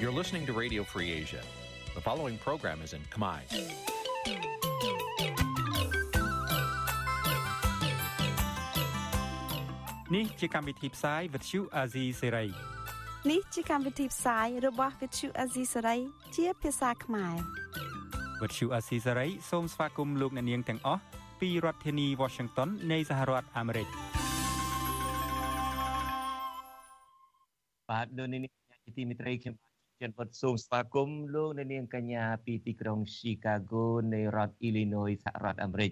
You're listening to Radio Free Asia. The following program is in Khmer. Nǐ chi càm bi tiệp xáy vệt chiu a zì sê ray នេះជាកម្មវិធីផ្សាយរបស់ Vithu Azisari ជាភាសាខ្មែរ វត្តឈូអាស៊ីសេរីសូមស្វាគមន៍លោកអ្នកនាងទាំងអស់ពីរដ្ឋធានី Washington នៃសហរដ្ឋអាមេរិក បាទលោកនាងជាទីមេត្រីខ្ញុំ ចិនវត្តសូមស្វាគមន៍លោកនាងកញ្ញាពីទីក្រុង Chicago នៃរដ្ឋ Illinois សហរដ្ឋអាមេរិក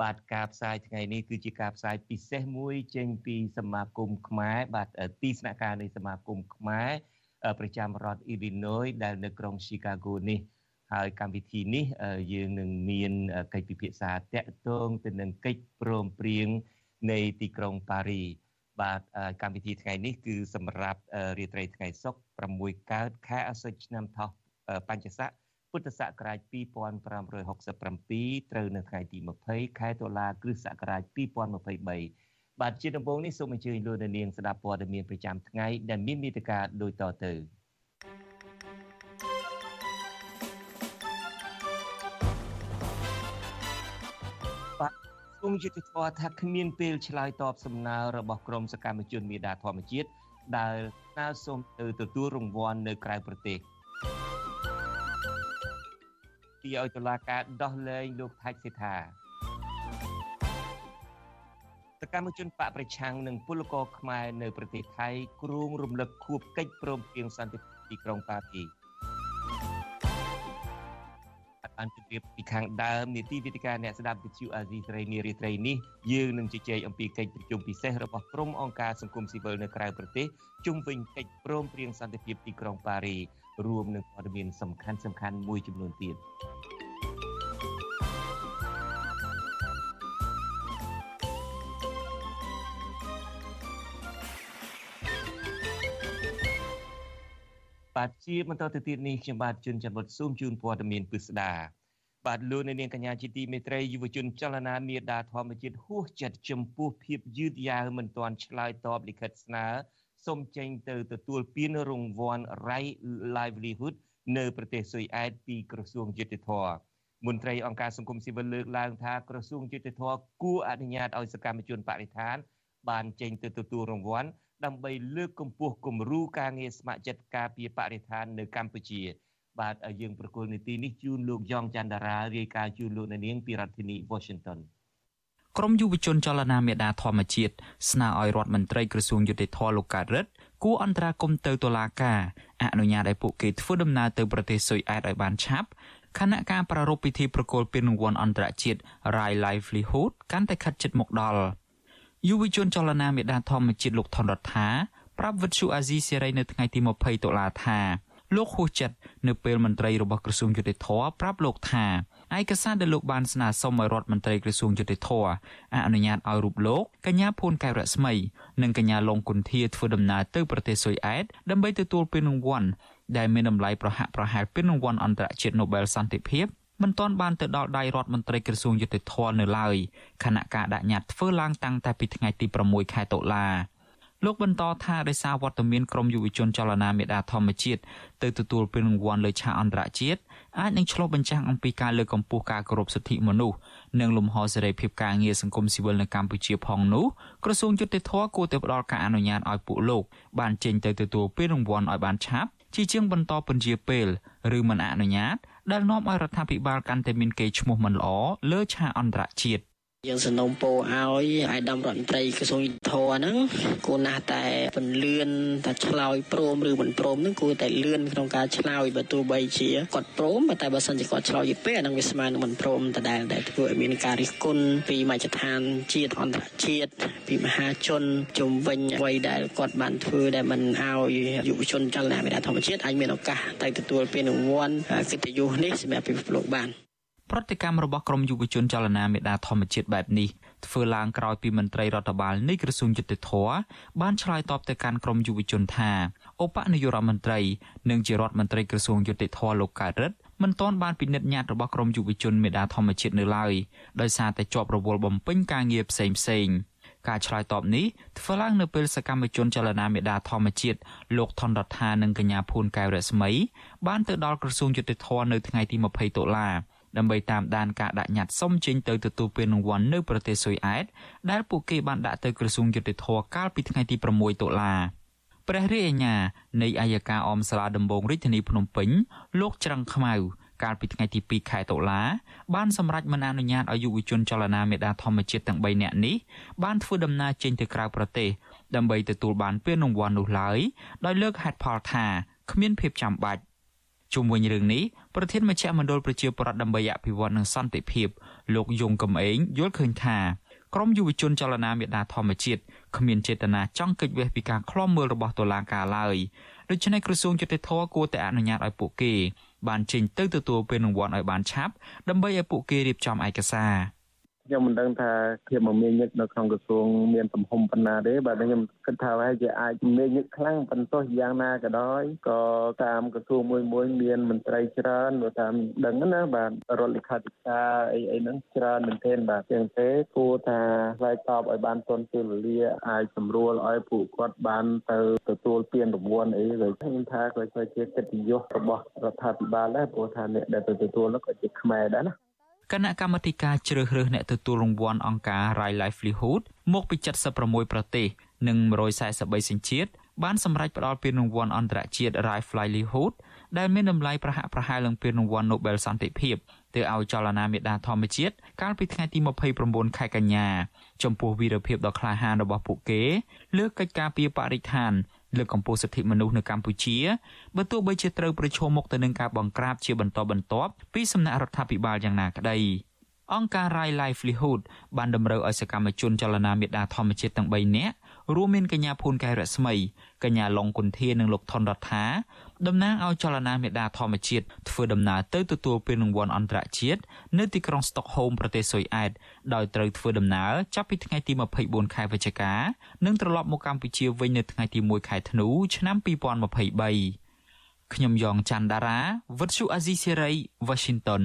បាទការផ្សាយថ្ងៃនេះគឺជាការផ្សាយពិសេសមួយចេញពីសមាគមខ្មែរបាទទីស្នាក់ការនៃសមាគមខ្មែរប្រចាំរដ្ឋ Illinois ដែលនៅក្រុង Chicago នេះហើយកម្មវិធីនេះយើងនឹងមានកិច្ចពិភាក្សាតាក់ទងទៅនឹងកិច្ចព្រមព្រៀងនៃទីក្រុងប៉ារី បាទកម្មវិធីថ្ងៃនេះគឺសម្រាប់រាត្រីថ្ងៃសុក្រ6កើតខែអាសត់ឆ្នាំថោះបញ្ញស័កពុទ្ធសករាជ2567ត្រូវនៅថ្ងៃទី20ខែតុលាគ្រិស្តសករាជ2023បាទជាដំបូងនេះសូមអញ្ជើញលោកនាងស្ដាប់ព័ត៌មានប្រចាំថ្ងៃដែលមានមេត្តាដូចតទៅបាទ គុំយុទ្ធធរថាគ្មានពេលឆ្លើយតបសំណើរបស់ក្រមសកម្មជនមេដាធម្មជាតិដែលស្នើសុំទៅទទួលរង្វាន់នៅក្រៅប្រទេសទីឲ្យតុលាការដោះលែងលោកថៃសេដ្ឋាសកម្មជនបកប្រឆាំងនិងពលករខ្មែរនៅប្រទេសថៃគ្រងរំលឹកខួបកិច្ចព្រមព្រៀងសន្តិភាពទីក្រុងប៉ារី បានជម្រាបពីខាងដើមនីតិវិទ្យាអ្នកស្ដាប់វិទ្យុអាស៊ីសេរីនារីត្រីនេះយើងនឹងជជែកអំពីកិច្ចប្រជុំពិសេសរបស់ក្រុមអង្គការសង្គមស៊ីវិលនៅក្រៅប្រទេសជុំវិញកិច្ចព្រមព្រៀងសន្តិភាពទីក្រុងប៉ារីរួមនឹងព័ត៌មានសំខាន់សំខាន់មួយចំនួនទៀតបាទជាបន្តទៅទៀតនេះខ្ញុំបាទជួនច័ន្ទវត្តស៊ូមជូនព័ត៌មានពិស្ដា បាទលោកនាងកញ្ញាជាទីមេត្រីយុវជនចលនាមេដាធម្មជាតិហួសចិត្តចំពោះភាពយឺតយ៉ាវមិនទាន់ឆ្លើយតបលិខិតស្នើសុំចេញទៅទទួលពានរង្វាន់ Right Livelihood នៅប្រទេសស៊ុយអែតពីក្រសួងយុតិធម៌មន្ត្រីអង្គការសង្គមស៊ីវិលលើកឡើងថាក្រសួងយុតិធម៌គួរអនុញ្ញាតឲ្យសកម្មជនបរិស្ថាន បានចេញទៅទទួលរង្វាន់ដើម្បីលើកកម្ពស់គំរូការងារស្ម័គ្រចិត្តការពារបរិស្ថាននៅកម្ពុជា បាទយើងប្រកុលនីតិនេះជូនលោកយ៉ងច័ន្ទតារារាយការណ៍ជូនលោកនាងពីរដ្ឋធានី Washington ក្រមយុវជនចលនាមេដាធម្មជាតិស្នើឲ្យរដ្ឋមន្ត្រីក្រសួងយុតិធធលោកកើតរិទ្ធគួរអន្តរាគមន៍ទៅតុលាការអនុញ្ញាតឲ្យពួកគេធ្វើដំណើរទៅប្រទេសស៊ុយអែតឲ្យបានឆាប់ខណៈការប្រារព្ធពិធីប្រគល់ពានរង្វាន់អន្តរជាតិ Rai Livelihood កាន់តែខិតជិតមកដល់យុវជនចលនាមេដាធម្មជាតិលោកថនរដ្ឋាប្រាប់វិទ្យុអាស៊ីសេរីនៅថ្ងៃទី20តុលាថា លោកហួសចិត្តនៅពេលមន្ត្រីរបស់ក្រសួងយុតិធធប្រាប់លោកថាឯកសារដែលលោកបានស្នើសុំឲ្យរដ្ឋមន្ត្រីក្រសួងយុតិធធអនុញ្ញាតឲ្យរូបលោកកញ្ញាភួនកែវរស្មីនិងកញ្ញាលងគុន្ធាធ្វើដំណើរទៅប្រទេសស៊ុយអែតដើម្បីទទួលពានរង្វាន់ដែលមានតម្លៃប្រហាក់ប្រហែលពានរង្វាន់អន្តរជាតិ Nobel សន្តិភាពមិនទាន់បានទៅដល់ដៃរដ្ឋមន្ត្រីក្រសួងយុតិធធនៅឡើយខណៈការដាក់ញត្តិធ្វើឡើងតាំងតែពីថ្ងៃទី6ខែតុលា លោកបន្តថាដោយសារវត្តមានក្រមយុវជនចលនាមេដាធម្មជាតិទៅទទួលពានរង្វាន់លើឆាកអន្តរជាតិអាចនឹងឆ្លុះបញ្ចាំងអំពីការលើកកម្ពស់ការគោរពសិទ្ធិមនុស្សនិងលំហសេរីភាពការងារសង្គមស៊ីវិលនៅកម្ពុជាផងនោះក្រសួងយុតិធធគួរតែផ្ដល់ការអនុញ្ញាតឲ្យពួកលោកបានចេញទៅទទួលពានរង្វាន់ឲ្យបានឆាប់ជាជាងបន្តពន្យាពេលឬមិនអនុញ្ញាតដែលនាំឲ្យរដ្ឋាភិបាលកាន់តែមានកេរ្តិ៍ឈ្មោះមិនល្អលើឆាកអន្តរជាតិ យើងសនំពោឲ្យអាយដាមរដ្ឋមន្ត្រីក្រសួងយុទ្ធភ័ពហ្នឹងគួរណាស់តែពន្លឿនតែឆ្លើយព្រមឬមិនព្រមហ្នឹងគួរតែលឿនក្នុងការឆ្លើយបើទោះបីជាគាត់ព្រមតែបើសិនជាគាត់ឆ្លើយយីពេលអាហ្នឹងវាស្មើនឹងមិនព្រមដដែលដែលធ្វើឲ្យមានការរិះគន់ពីមជ្ឈដ្ឋានជាតិអន្តរជាតិពីមហាជនជំវិញអ្វីដែលគាត់បានធ្វើដែលមិនឲ្យយុវជនចលនាមេដាធម្មជាតិអាចមានឱកាសទៅទទួលពានរង្វាន់កិត្តិយសនេះសម្រាប់ពិភពលោកបាន ប្រតិកម្មរបស់ក្រមយុវជនចលនាមេដាធម្មជាតិបែបនេះធ្វើឡើងក្រោយពីមន្ត្រីរដ្ឋបាលនៃក្រសួងយុតិធធបានឆ្លើយតបទៅកាន់ក្រមយុវជនថាឧបនាយករដ្ឋមន្ត្រីនិងជារដ្ឋមន្ត្រីក្រសួងយុតិធធលោកកើតរិទ្ធមិនទាន់បានពិនិត្យញត្តិរបស់ក្រមយុវជនមេដាធម្មជាតិនៅឡើយដោយសារតែជាប់រវល់បំពេញការងារផ្សេងផ្សេងការឆ្លើយតបនេះធ្វើឡើងនៅពេលសកម្មជនចលនាមេដាធម្មជាតិលោកថនរដ្ឋានិងកញ្ញាភួនកែវរស្មីបានទៅដល់ក្រសួងយុតិធធនៅថ្ងៃទី20តុលា ដើម្បីតាមដានការដាក់ញត្តិសុំចេញទៅទទួលពានរង្វាន់នៅប្រទេសស៊ុយអែតដែលពួកគេបានដាក់ទៅក្រសួងយុតិធធកាលពីថ្ងៃទី6តុលាព្រះរាជអាជ្ញានៃអัยការអមសាលាដំបងរាជធានីភ្នំពេញលោកច្រឹងខ្មៅកាលពីថ្ងៃទី2ខែតុលាបានសម្រេចមិនអនុញ្ញាតឲ្យយុវជនចលនាមេដាធម្មជាតិទាំង3នាក់នេះបានធ្វើដំណើរចេញទៅក្រៅប្រទេសដើម្បីទទួលបានពានរង្វាន់នោះឡើយដោយលើកហេតុផលថាគ្មានភាពចាំបាច់ ជុំវិញរឿងនេះប្រធានមជ្ឈមណ្ឌលប្រជាប្រដ្ឋដើម្បីអភិវឌ្ឍនិងសន្តិភាពលោកយងកំឯងយល់ឃើញថាក្រមយុវជនចលនាមេដាធម្មជាតិគ្មានចេតនាចង់គេចវេះពីការឃ្លាំមើលរបស់តុលាការឡើយដូច្នេះក្រសួងយុតិធធគួរតែអនុញ្ញាតឲ្យពួកគេបានចេញទៅទទួលពេលរង្វាន់ឲ្យបានឆាប់ដើម្បីឲ្យពួកគេរៀបចំឯកសារ ខ្ញុំមិនដឹងថាភាពមមាញឹកនៅក្នុងក្រសួងមានទំហំប៉ុណ្ណាទេបាទខ្ញុំគិតថាហើយជាអាចមមាញឹកខ្លាំងប៉ុន្តែយ៉ាងណាក៏ដោយក៏តាមក្រសួងមួយមួយមានមន្ត្រីច្រើននៅតាមដឹងណាបាទរដ្ឋលេខាធិការអីអីហ្នឹងច្រើនមែនទែនបាទជាងទេគួរថាឆ្លើយតបឲ្យបានទាន់ពេលវេលាអាចសម្រួលឲ្យពួកគាត់បានទៅទទួលពានរង្វាន់អីហើយខ្ញុំថាក៏ជាកិត្តិយសរបស់រដ្ឋាភិបាលដែរព្រោះថាអ្នកដែលទៅទទួលនោះក៏ជាខ្មែរដែរណា គណៈកម្មាធិការជ្រើសរើសអ្នកទទួលរង្វាន់អង្គការ Rai Livelihood មកពី76ប្រទេស និង143សញ្ជាតិបានសម្រេចផ្តល់ពានរង្វាន់អន្តរជាតិ Rai Livelihood ដែលមានតម្លៃប្រហាក់ប្រហែលនឹងពានរង្វាន់ Nobel សន្តិភាពទៅឲ្យចលនាមេដាធម្មជាតិកាលពីថ្ងៃទី29ខែកញ្ញាចំពោះវីរភាពដ៏ក្លាហានរបស់ពួកគេលើកិច្ចការពីបរិស្ថាន លើកកម្ពស់សិទ្ធិមនុស្សនៅកម្ពុជាបើទោះបីជាត្រូវប្រឈមមុខទៅនឹងការបង្ក្រាបជាបន្តបន្ទាប់ពីសំណាក់រដ្ឋាភិបាលយ៉ាងណាក្តីអង្គការ Rai Livelihood បានតម្រូវឲ្យសកម្មជនចលនាមេដាធម្មជាតិទាំង3នាក់រួមមានកញ្ញាភួនកែរស្មីកញ្ញាឡុងគុន្ធានិងលោកថនរដ្ឋាតំណាងឲ្យចលនាមេដាធម្មជាតិធ្វើដំណើរទៅទទួលពានរង្វាន់អន្តរជាតិនៅទីក្រុងស្តុកហូមប្រទេសស៊ុយអែតដោយត្រូវធ្វើដំណើរចាប់ពីថ្ងៃទី24ខែវិច្ឆិកានិងត្រឡប់មកកម្ពុជាវិញនៅថ្ងៃទី1ខែធ្នូឆ្នាំ2023ខ្ញុំយ៉ងច័ន្ទដារាវិទ្យុអាស៊ីសេរី Washington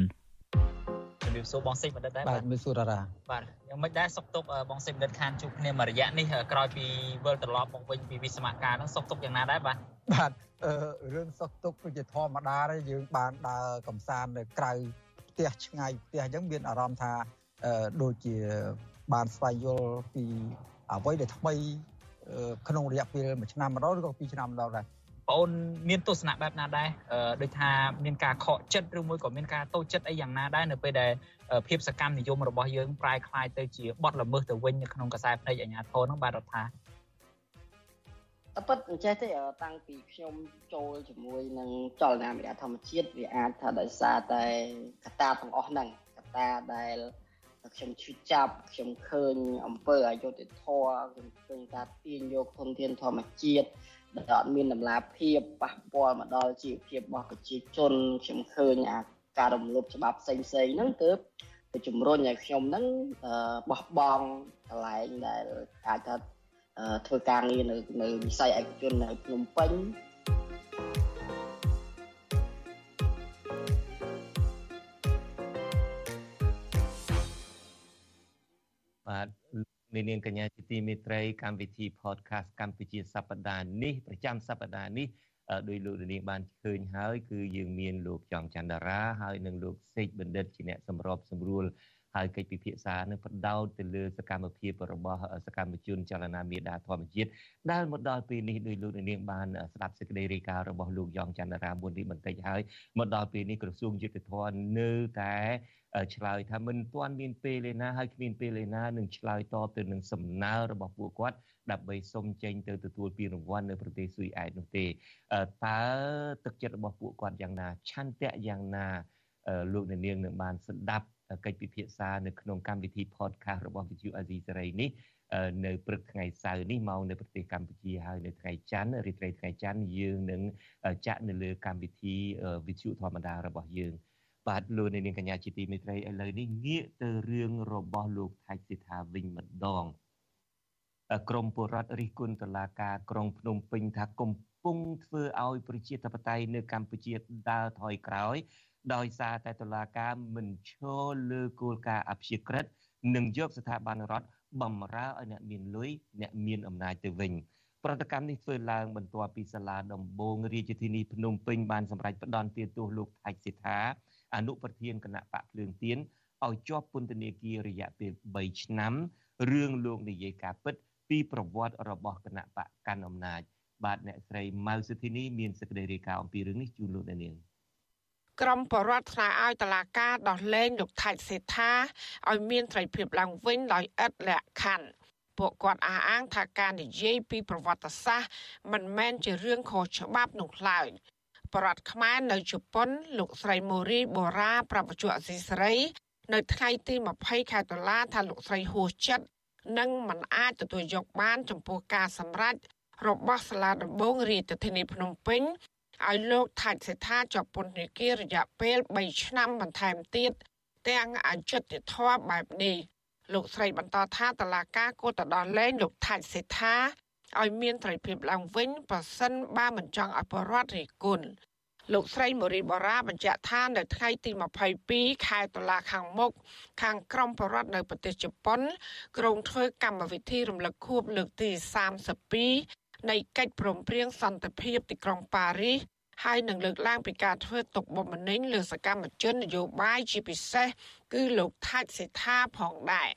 ជំរាបសួរបងសេចបណ្ឌិតដែរបាទជំរាបសួរតារាបាទយ៉ាងមិនដែរសុកទុកបងសេចបណ្ឌិតខានជួបគ្នាមួយរយៈនេះក្រោយពីវិលត្រឡប់មកវិញពីវិស្មការហ្នឹងសុកទុកយ៉ាងណាដែរបាទបាទអឺរឿងសុកទុកគឺជាធម្មតាទេយើងបានដើរកំសាន្តនៅក្រៅផ្ទះឆ្ងាយផ្ទះអញ្ចឹងមានអារម្មណ៍ថាអឺដូចជាបានស្វែងយល់ពីអ្វីដែលថ្មីក្នុងរយៈពេល1ឆ្នាំម្ដងឬក៏2ឆ្នាំម្ដងដែរ បងអូនមានទស្សនៈបែបណាដែរដូចថាមានការខកចិត្តឬមួយក៏មានការតូចចិត្តអីយ៉ាងណាដែរនៅពេលដែលភាពសកម្មនិយមរបស់យើងប្រែคล้ายទៅជាបទល្មើសទៅវិញនៅក្នុងខ្សែភ្នែកអាជ្ញាធរនោះបាទរដ្ឋាអពិតអញ្ចេះទេតាំងពីខ្ញុំចូលជាមួយនឹងចលនាមេដាធម្មជាតិវាអាចថាដោយសារតែកត្តាទាំងអស់ហ្នឹងកត្តាដែលខ្ញុំឈឺចាប់ខ្ញុំឃើញអំពើអយុត្តិធម៌ខ្ញុំឃើញការទាញយកធនធានធម្មជាតិ ដែលអត់មានតម្លាភាពប៉ះពាល់មកដល់ជីវភាពរបស់ប្រជាជនខ្ញុំឃើញអាការរំលោភច្បាប់ផ្សេងផ្សេងហ្នឹងទើបទៅជំរុញឲ្យខ្ញុំហ្នឹងបោះបង់កន្លែងដែលអាចថាធ្វើការងារនៅនៅវិស័យឯកជននៅភ្នំពេញបាទ នាងកញ្ញាជាទីមេត្រីកម្មវិធី podcast កម្ពុជាសប្តាហ៍នេះប្រចាំសប្តាហ៍នេះដោយលោកនាងបានឃើញហើយគឺយើងមានលោកចំច័ន្ទរាហើយនិងលោកសេកបណ្ឌិតជាអ្នកសម្របសម្រួល ហើយកិច្ចពិភាក្សានឹងបដោតទៅលើសកម្មភាពរបស់សកម្មជនចលនាមេដាធម្មជាតិដែលមកដល់ពេលនេះដោយលោកនាងបានស្ដាប់សេចក្តីរាយការណ៍របស់លោកយ៉ងច័ន្ទរាមុននេះបន្តិចហើយមកដល់ពេលនេះក្រសួងយុទ្ធភ័ណ្ឌនៅតែឆ្លើយថាមិនទាន់មានពេលឯណាហើយគ្មានពេលឯណានឹងឆ្លើយតបទៅនឹងសំណើរបស់ពួកគាត់ដើម្បីសុំចេញទៅទទួលពានរង្វាន់នៅប្រទេសស៊ុយអែតនោះទេតើទឹកចិត្តរបស់ពួកគាត់យ៉ាងណាឆន្ទៈយ៉ាងណាលោកនាងនឹងបានស្ដាប់ កិច្ចពិភាក្សានៅក្នុងកម្មវិធី podcast របស់ Viju Azizi សេរីនេះនៅព្រឹកថ្ងៃសៅរ៍នេះមកនៅប្រទេសកម្ពុជាហើយនៅថ្ងៃច័ន្ទរាត្រីថ្ងៃច័ន្ទយើងនឹងចាក់នៅលើកម្មវិធីវិទ្យុធម្មតារបស់យើងបាទលោកនាងកញ្ញាជាទីមេត្រីឥឡូវនេះងាកទៅរឿងរបស់លោកថៃសិដ្ឋាវិញម្ដងក្រមពលរដ្ឋរិះគន់តុលាការក្រុងភ្នំពេញថាកំពុងធ្វើឲ្យប្រជាធិបតេយ្យនៅកម្ពុជាដើរថយក្រោយ ដោយសារតែតុលាការមិនឈលលើគោលការណ៍អព្យាក្រឹតនិងយកស្ថាប័នរដ្ឋបំរើឲ្យអ្នកមានលុយអ្នកមានអំណាចទៅវិញប្រតិកម្មនេះធ្វើឡើងបន្ទាប់ពីសាលាដំបងរាជធានីភ្នំពេញបានសម្រេចផ្តន្ទាទោសលោកថៃសិដ្ឋាអនុប្រធានគណៈបកភ្លើងទៀនឲ្យជាប់ពន្ធនាគាររយៈពេល3ឆ្នាំរឿងលោកនិយាយការពិត ពីប្រវត្តិរបស់គណៈបកកាន់អំណាចបាទអ្នកស្រីម៉ៅសុធីនីមានសេចក្តីរាយការណ៍អំពីរឿងនេះជូនលោកអ្នកនាង ក្រមបរដ្ឋស្នើឲ្យតឡាការដោះលែងលោកថៃសេដ្ឋាឲ្យមានត្រីភាពឡើងវិញដោយឥតលក្ខខណ្ឌពួកគាត់អះអាងថាការនិយាយពីប្រវត្តិសាស្ត្រមិនមែនជារឿងខុសច្បាប់នោះឡើយបរដ្ឋខ្មែរនៅជប៉ុន លោកស្រីម៉ូរីបូរ៉ាប្រពន្ធអសីសេរី នៅថ្ងៃទី20ខែតុលាថាលោកស្រីហួសចិត្តនិងមិនអាចទទួលយកបានចំពោះការសម្រេចរបស់សាលាដំបងរាជធានីភ្នំពេញ ឲ្យលោកថាច់សេដ្ឋាជាប់ពន្ធនាគាររយៈពេល3ឆ្នាំបន្ថែមទៀតទាំងអយុត្តិធម៌បែបនេះលោកស្រីបន្តថាតឡាការគួរទៅដល់លែងលោកថាច់សេដ្ឋាឲ្យមានត្រីភាពឡើងវិញប្រសិនបើមិនចង់ឲ្យបរដ្ឋរិះគន់លោកស្រីមូរីបូរ៉ាបញ្ជាក់ថានៅថ្ងៃទី22ខែតុលាខាងមុខខាងក្រមបរដ្ឋនៅប្រទេសជប៉ុនក្រុងធ្វើកម្មវិធីរំលឹកខួបលើកទី32 នៃកិច្ចព្រមព្រៀងសន្តិភាពទីក្រុងប៉ារីសហើយនឹងលើកឡើងពីការធ្វើទុកបុកម្នេញលើសកម្មជននយោបាយជាពិសេសគឺលោកថាច់សេដ្ឋាផងដែរ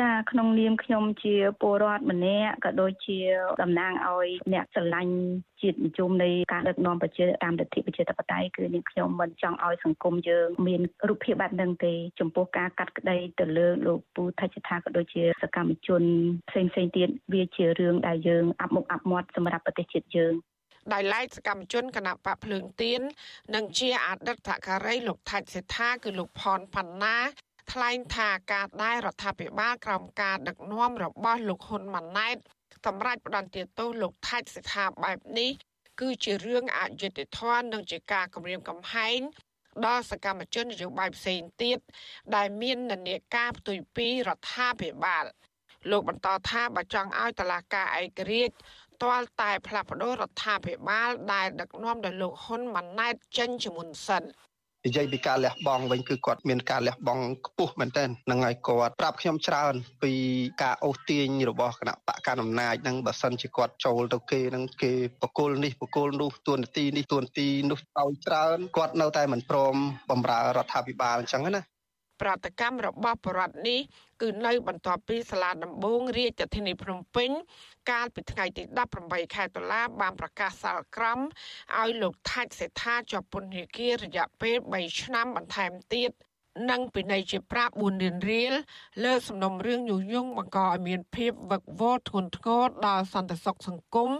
ចាក្នុងនាមខ្ញុំជាពលរដ្ឋម្នាក់ក៏ដូចជាតំណាងឲ្យអ្នកស្រឡាញ់ជាតិនិយមនៃការដឹកនាំប្រជាតាមលទ្ធិប្រជាធិបតេយ្យគឺនាងខ្ញុំមិនចង់ឲ្យសង្គមយើងមានរូបភាពបែបហ្នឹងទេចំពោះការកាត់ក្តីទៅលើលោកពូថច្ឆថាក៏ដូចជាសកម្មជនផ្សេងផ្សេងទៀតវាជារឿងដែលយើងអាប់មុខអាប់មាត់សម្រាប់ប្រទេសជាតិយើងដោយឡែកសកម្មជនគណៈបកភ្លើងទៀននិងជាអតីតការីលោកថាច់សេដ្ឋាគឺលោកផនផាន់ណា ថ្លែងថាការដែលរដ្ឋាភិបាលក្រោមការដឹកនាំរបស់លោកហ៊ុនម៉ាណែតសម្រាប់ផ្ដន្ទាទោសលោកថាច់សិដ្ឋាបែបនេះគឺជារឿងអយុត្តិធម៌និងជាការគំរាមកំហែងដល់សកម្មជននយោបាយផ្សេងទៀតដែលមាននានាការផ្ទុយពីរដ្ឋាភិបាលលោកបន្តថាបើចង់ឲ្យតឡាការឯករាជ្យទាល់តែផ្លាស់ប្ដូររដ្ឋាភិបាលដែលដឹកនាំដោយលោកហ៊ុនម៉ាណែតចេញជាមុនសិន និយាយពីការលះបង់វិញគឺគាត់មានការលះបង់ខ្ពស់មែនទែនហ្នឹងហើយគាត់ប្រាប់ខ្ញុំច្រើនពីការអូសទាញរបស់គណៈបកកណ្ដាលអំណាចហ្នឹងបើសិនជាគាត់ចូលទៅគេហ្នឹងគេបកគលនេះបកគលនោះទួនាទីនេះទួនាទីនោះឲ្យច្រើនគាត់នៅតែមិនព្រមបំរើរដ្ឋាភិបាលអញ្ចឹងណា ប្រតិកម្មរបស់បរដ្ឋនេះគឺនៅបន្ទាប់ពីសាលាដំបងរាជធានីភ្នំពេញ កាលពីថ្ងៃទី18ខែតុលាបានប្រកាសសាលក្រមឲ្យលោកថាច់សេដ្ឋាជាប់ពន្ធនាគាររយៈពេល3ឆ្នាំបន្ថែមទៀតនិងពិន័យជាប្រាក់4លានរៀលលើសំណុំរឿងញុះញង់បង្កឲ្យមានភាពវឹកវរធ្ងន់ធ្ងរដល់សន្តិសុខសង្គម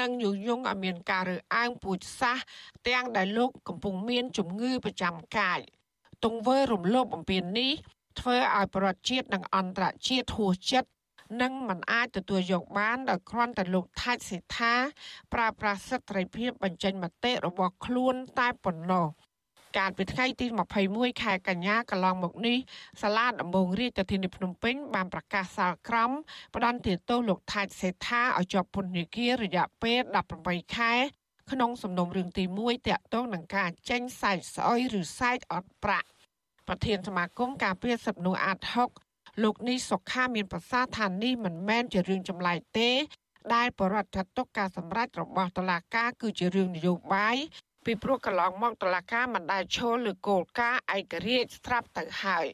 និងញុះញង់ឲ្យមានការរើសអើងពូជសាសន៍ទាំងដែលលោកកំពុងមានជំងឺប្រចាំកាយ ទង្វើរំលោភបំពាននេះធ្វើឲ្យប្រជាជាតិនិងអន្តរជាតិហួសចិត្តនិងមិនអាចទទួលយកបានដោយគ្រាន់តែលោកថាច់សេដ្ឋាប្រើប្រាស់សិទ្ធិត្រីភាពបញ្ចេញមតិរបស់ខ្លួនតែប៉ុណ្ណោះកាលពីថ្ងៃទី21ខែកញ្ញាកន្លងមកនេះសាលាដំបងរាជធានីភ្នំពេញបានប្រកាសសាលក្រមផ្ដន្ទាទោសលោកថាច់សេដ្ឋាឲ្យជាប់ពន្ធនាគាររយៈពេល18ខែ ក្នុងសំណុំរឿងទី1តាក់ទងនឹងការចេញសាច់ស្អុយឬសាច់អត់ប្រាក់ប្រធានសមាគមការពារសិទ្ធិមនុស្សអាត6លោកនេះសុខាមានប្រសាសន៍ថានេះមិនមែនជារឿងចម្លែកទេ ដែលបរដ្ឋចាត់ទុកការសម្រេចរបស់តុលាការគឺជារឿងនយោបាយពីព្រោះកន្លងមកតុលាការមិនដែលឈលលើគោលការណ៍ឯករាជ្យស្រាប់ទៅហើយ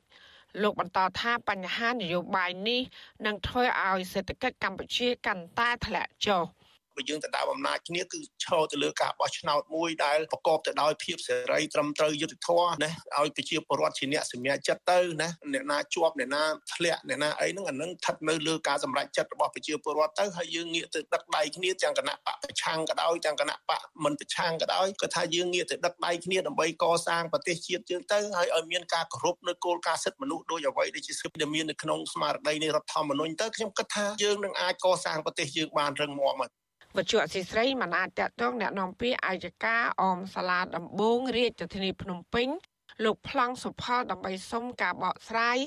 លោកបន្តថាបញ្ហានយោបាយនេះនឹងធ្វើឲ្យសេដ្ឋកិច្ចកម្ពុជាកាន់តែធ្លាក់ចុះ។ បើយើងទៅដើមអំណាចគ្នាគឺឈរទៅលើការបោះឆ្នោតមួយដែលប្រកបទៅដោយភាពសេរីត្រឹមត្រូវយុត្តិធម៌ណាឲ្យប្រជាពលរដ្ឋជាអ្នកសម្រេចចិត្តទៅណាអ្នកណាជាប់អ្នកណាធ្លាក់អ្នកណាអីហ្នឹងអានឹងស្ថិតនៅលើការសម្រេចចិត្តរបស់ប្រជាពលរដ្ឋទៅហើយយើងងាកទៅដឹកដៃគ្នាទាំងគណៈបកប្រឆាំងក៏ដោយទាំងគណៈបកមិនប្រឆាំងក៏ដោយក៏ថាយើងងាកទៅដឹកដៃគ្នាដើម្បីកសាងប្រទេសជាតិយើងទៅហើយឲ្យមានការគោរពនៅគោលការណ៍សិទ្ធិមនុស្សដោយអ្វីដែលជាសិទ្ធិដែលមាននៅក្នុងស្មារតីនៃរដ្ឋធម្មនុញ្ញទៅខ្ញុំគិតថាយើងនឹងអាចកសាងប្រទេសយើងបានរឹងមាំហើយ វត្ថុអសីស្រីមិនអាចតតងแนะនាំពាក្យអាយកាអមសាលាដំបងរាជធានីភ្នំពេញលោកប្លង់សុផលដើម្បីសុំការបកស្រាយ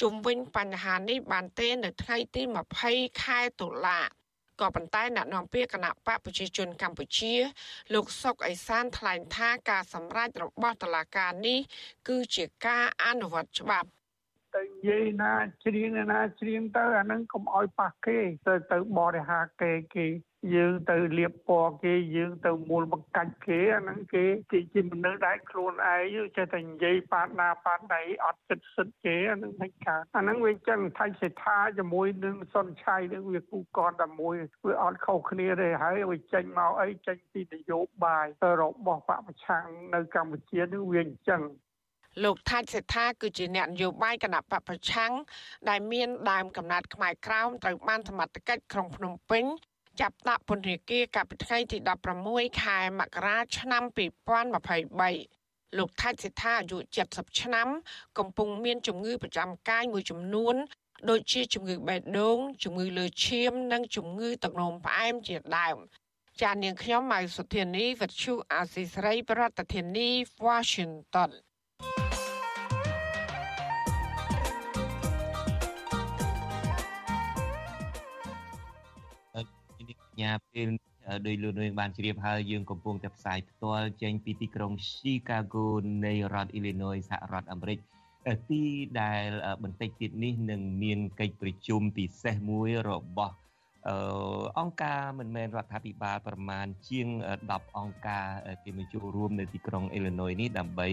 ជុំវិញបញ្ហានេះបានទេនៅថ្ងៃទី20ខែតុលាក៏ប៉ុន្តែអ្នកនាំពាក្យគណៈបកប្រជាជនកម្ពុជា លោកសុកអេសានថ្លែងថាការសម្រេចរបស់តុលាការនេះគឺជាការអនុវត្តច្បាប់ក ទៅនិយាយណាច្រៀងណាច្រៀងទៅអាហ្នឹងកុំឲ្យប៉ះគេទៅទៅបរិហាគេគេយើងទៅលៀបពណ៌គេយើងទៅមូលបង្កាច់គេអាហ្នឹងគេគេជាមនុស្សដែរខ្លួនឯងចេះតែនិយាយប៉ាតណាប៉ាតណៃអត់ចិត្តសិតគេអាហ្នឹងមិនកើតអាហ្នឹងវាចឹងថៃសេដ្ឋាជាមួយនឹងសុនឆៃនឹងវាគូកតតែមួយវាអត់ខុសគ្នាទេហើយវាចេញមកអីចេញពីនយោបាយរបស់បពប្រឆាំងនៅកម្ពុជានឹងវាអញ្ចឹង លោកថាច់សេដ្ឋាគឺជាអ្នកនយោបាយគណៈបពប្រឆាំងដែលមានដើមកំណត់ខ្មែរក្រោមត្រូវបានសមត្ថកិច្ចក្រុងភ្នំពេញចាប់ដាក់ពន្ធនាគារកាលពីថ្ងៃទី16ខែមករាឆ្នាំ2023លោកថាច់សិដ្ឋាអាយុ70ឆ្នាំ កំពុងមានជំងឺប្រចាំកាយមួយចំនួន ដូចជាជំងឺបេះដូងជំងឺលើឈាម និងជំងឺទឹកនោមផ្អែមជាដើមចាននាងខ្ញុំម៉ៅសុធានីវិទ្យុអាស៊ីសេរីប្រធានាធិបតី Washington ញ្ញាពេលដោយលោកនាងបានជ្រាបហើយយើងកំពុងតែផ្សាយផ្ទាល់ចេញពីទីក្រុង Chicago នៃរដ្ឋ Illinois សហរដ្ឋអាមេរិកទីដែលបន្តិចទៀតនេះនឹងមានកិច្ចប្រជុំពិសេសមួយរបស់អង្គការមិនមែនរដ្ឋាភិបាលប្រមាណជាង10អង្គការគេមកចូលរួមនៅទីក្រុង Illinois នេះដើម្បី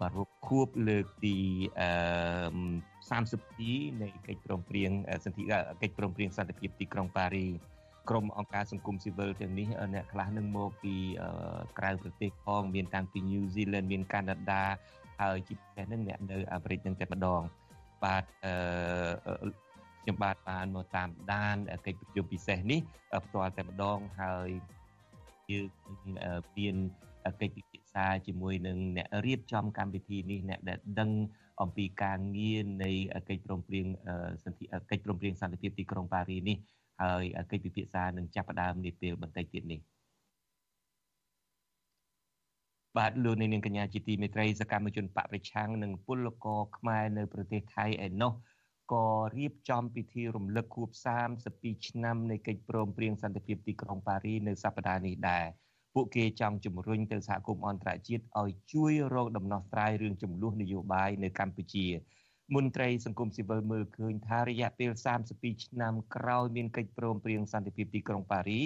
ប្រារព្ធខួបលើកទី32នៃកិច្ចព្រមព្រៀងសន្ធិកិច្ចព្រមព្រៀងសន្តិភាពទីក្រុងប៉ារីស ក្រុមអង្គការសង្គមស៊ីវិលទាំងនេះអ្នកខ្លះនឹងមកពីក្រៅប្រទេសផងមានតាំងពី New Zealand មានកាណាដាហើយជាពិសេសនឹងអ្នកនៅអាមេរិកនឹងតែម្ដងបាទអឺខ្ញុំបាទបានមកតាមដានកិច្ចប្រជុំពិសេសនេះផ្ទាល់តែម្ដងហើយយើងមានកិច្ចពិភាក្សាជាមួយនឹងអ្នករៀបចំកម្មវិធីនេះអ្នកដែលដឹងអំពីការងារនៃកិច្ចព្រមព្រៀងសន្ធិកិច្ចព្រមព្រៀងសន្តិភាពទីក្រុងប៉ារីនេះ ហើយកិច្ចពិភាក្សានឹងចាប់ផ្ដើមនាពេលបន្តិចទៀតនេះបាទលោកនាងកញ្ញាជាទីមេត្រីសកម្មជនបពប្រឆាំងនិងពលករខ្មែរនៅប្រទេសថៃឯណោះក៏រៀបចំពិធីរំលឹកខួប32ឆ្នាំនៃកិច្ចព្រមព្រៀងសន្តិភាពទីក្រុងប៉ារីនៅសប្តាហ៍នេះដែរពួកគេចង់ជំរុញទៅសហគមន៍អន្តរជាតិឲ្យជួយរកដំណោះស្រាយរឿងចំនួននយោបាយនៅកម្ពុជា មន្ត្រីសង្គមស៊ីវិលមើលឃើញថារយៈពេល32ឆ្នាំក្រោយមានកិច្ចព្រមព្រៀងសន្តិភាពទីក្រុងប៉ារី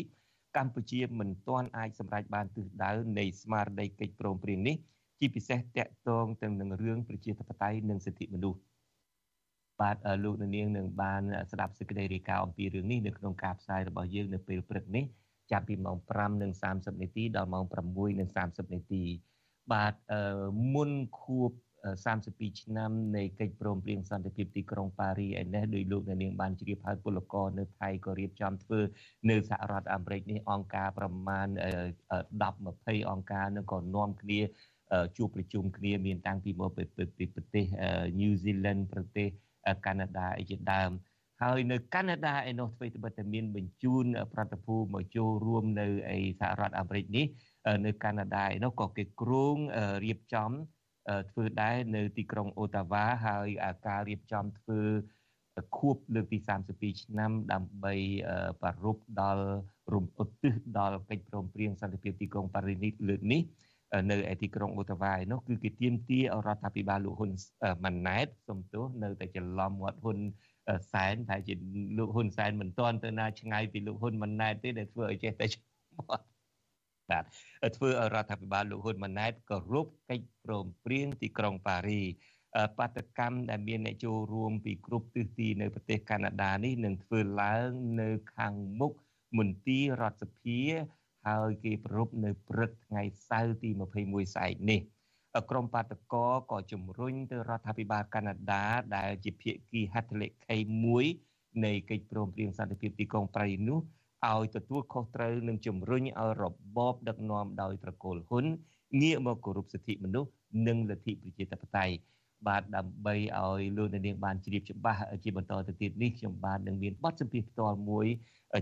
កម្ពុជាមិនទាន់អាចសម្រេចបានទិសដៅនៃស្មារតីកិច្ចព្រមព្រៀងនេះជាពិសេសតាក់ទងទៅនឹងរឿងប្រជាធិបតេយ្យនិងសិទ្ធិមនុស្សបាទលោកនាងនឹងបានស្ដាប់សេចក្តីរាយការណ៍អំពីរឿងនេះនៅក្នុងការផ្សាយរបស់យើងនៅពេលព្រឹកនេះចាប់ពីម៉ោង5:30នាទីដល់ម៉ោង6:30នាទីបាទមុនខួប 32ឆ្នាំនៃកិច្ចព្រមព្រៀងសន្តិភាពទីក្រុងប៉ារីឯនេះដោយលោកអ្នកនាងបានជ្រាបហើយពលករនៅថៃក៏រៀបចំធ្វើនៅសហរដ្ឋអាមេរិកនេះអង្គការប្រមាណ10 20អង្គការនឹងក៏នាំគ្នាជួបប្រជុំគ្នាមានតាំងពីមកពីប្រទេស New Zealand ប្រទេសកាណាដាអីជាដើមហើយនៅកាណាដាឯនោះធ្វើត្បិតតែមានបញ្ជូនប្រតិភូមកចូលរួមនៅឯសហរដ្ឋអាមេរិកនេះនៅកាណាដាឯនោះក៏គេគ្រោងរៀបចំ ធ្វើដែរនៅទីក្រុងអូតាវ៉ាហើយការរៀបចំធ្វើខួបលើកទី32ឆ្នាំដើម្បីប្រារព្ធដល់រំឧទ្ទិសដល់កិច្ចព្រមព្រៀងសន្តិភាពទីក្រុងប៉ារីសលើកនេះនៅឯទីក្រុងអូតាវ៉ាឯនោះគឺគេទាមទាររដ្ឋាភិបាលលោកហ៊ុនម៉ាណែតសំទោសនៅតែច្រឡំមាត់ហ៊ុនសែនតែជាលោកហ៊ុនសែនមិនទាន់ទៅណាឆ្ងាយពីលោកហ៊ុនម៉ាណែតទេដែលធ្វើឲ្យចេះតែមាត់ បាទធ្វើឲ្យរដ្ឋាភិបាលលោកហ៊ុនម៉ាណែតគោរពកិច្ចព្រមព្រៀងទីក្រុងប៉ារីបាតកម្មដែលមានអ្នកចូលរួមពីគ្រប់ទិសទីនៅប្រទេសកាណាដានេះនឹងធ្វើឡើងនៅខាងមុខមន្ទីររដ្ឋសភាហើយគេប្រពនៅព្រឹកថ្ងៃសៅរ៍ទី21ស្អែកនេះក្រមបាតកោក៏ជំរុញទៅរដ្ឋាភិបាលកាណាដាដែលជាភាគីហត្ថលេខី1នៃកិច្ចព្រមព្រៀងសន្តិភាពទីក្រុងប៉ារីនោះ ឲ្យទទួលខុសត្រូវនិងជំរុញឲ្យរបបដឹកនាំដោយត្រកូលហ៊ុនងាកមកគោរពសិទ្ធិមនុស្សនិងលទ្ធិប្រជាធិបតេយ្យបាទដើម្បីឲ្យលោកនាងបានជ្រាបច្បាស់ជាបន្តទៅទៀតនេះខ្ញុំបាទនឹងមានបទសម្ភាសន៍ផ្ទាល់មួយ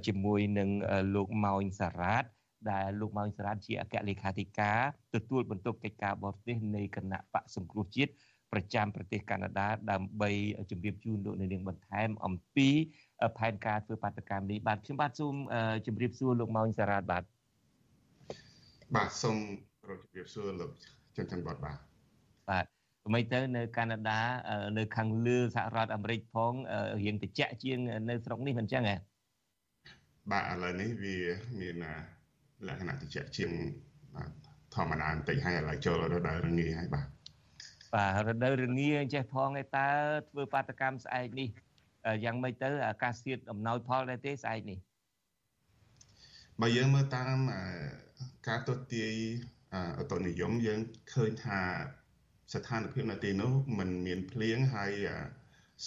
ជាមួយនឹងលោកម៉ោញសារ៉ាតដែលលោកម៉ោញសារ៉ាតជាអគ្គលេខាធិការទទួលបន្ទុកកិច្ចការបរទេសនៃគណៈបកសង្គ្រោះជាតិ ប្រចាំប្រទេសកាណាដាដើម្បីជម្រាបជូនលោកនាងបន្ថែមអំពីផែនការធ្វើបាតកម្មនេះបាទខ្ញុំបាទសូមជម្រាបសួរលោកម៉ោងសារ៉ាតបាទបាទសូមជម្រាបសួរលោកចន្ទច័ន្ទបាទបាទបាទថ្មីទៅនៅកាណាដានៅខាងលើសហរដ្ឋអាមេរិកផងរៀងតិចជាងនៅស្រុកនេះមិនចឹងហ៎បាទឥឡូវនេះវាមានលក្ខណៈតិចជាងធម្មតាបន្តិចហើយឥឡូវចូលរដូវរងាហើយបាទ បាទរដូវរងាចេះផងឯតើធ្វើបាតកម្មស្អែកនេះយ៉ាងម៉េចទៅអាកាសធាតុអំណោយផលដែរទេស្អែកនេះបើយើងមើលតាមការទស្សន៍ទាយអតុនិយមយើងឃើញថាស្ថានភាពនៅទីនោះมันមានភ្លៀងហើយ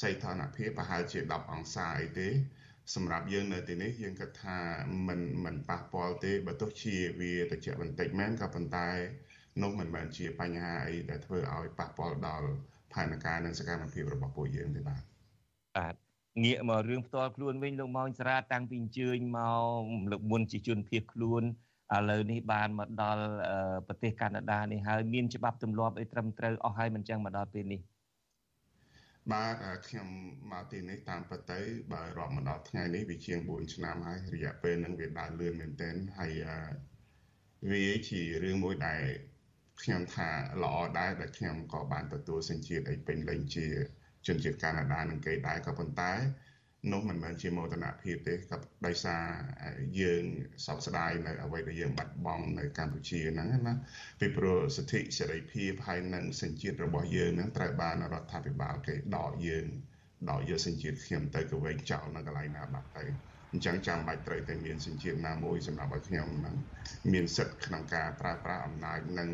សីតុណ្ហភាពប្រហែលជា10អង្សាអីទេ សម្រាប់យើងនៅទីនេះយើងគិតថាมันมันប៉ះពាល់ទេបើទោះជាវាត្រជាក់បន្តិចមែនក៏ប៉ុន្តែ នោះមិនមែនជាបញ្ហាអីដែលធ្វើឲ្យប៉ះពាល់ដល់ផែនការនិងសកម្មភាពរបស់ពួកយើងទេបាទបាទងាកមករឿងផ្ទាល់ខ្លួនវិញលោកម៉ោងស្រាតាំងពីអញ្ជើញមកលើកមុនជាជនភៀសខ្លួនឥឡូវនេះបានមកដល់ប្រទេសកាណាដានេះហើយមានច្បាប់ទម្លាប់អីត្រឹមត្រូវអស់ហើយមិនចឹងមកដល់ពេលនេះបាទខ្ញុំមកទីនេះតាមពិតទៅបើរាប់មកដល់ថ្ងៃនេះវាជាង4ឆ្នាំហើយរយៈពេលហ្នឹងវាដើរលឿនមែនទែនហើយវាជារឿងមួយដែល ខ្ញុំថាល្អដែរដែលខ្ញុំក៏បានទទួលសញ្ជាតិអីពេញលេញជាជនជាតិកាណាដានឹងគេដែរក៏ប៉ុន្តែនោះមិនមែនជាមោទនភាពទេក៏ដោយសារយើងសោកស្ដាយនៅអ្វីដែលយើងបាត់បង់នៅកម្ពុជាហ្នឹងណាពីព្រោះសិទ្ធិសេរីភាពហើយនិងសញ្ជាតិរបស់យើងហ្នឹងត្រូវបានរដ្ឋាភិបាលគេដកយើងដកយកសញ្ជាតិខ្ញុំទៅក៏វែងចោលនៅកន្លែងណាបាត់ទៅ អញ្ចឹងចាំបាច់ត្រូវតែមានសញ្ជាតិណាមួយសម្រាប់ឲ្យខ្ញុំហ្នឹងមានសិទ្ធិក្នុងការប្រើប្រាស់អំណាចនិង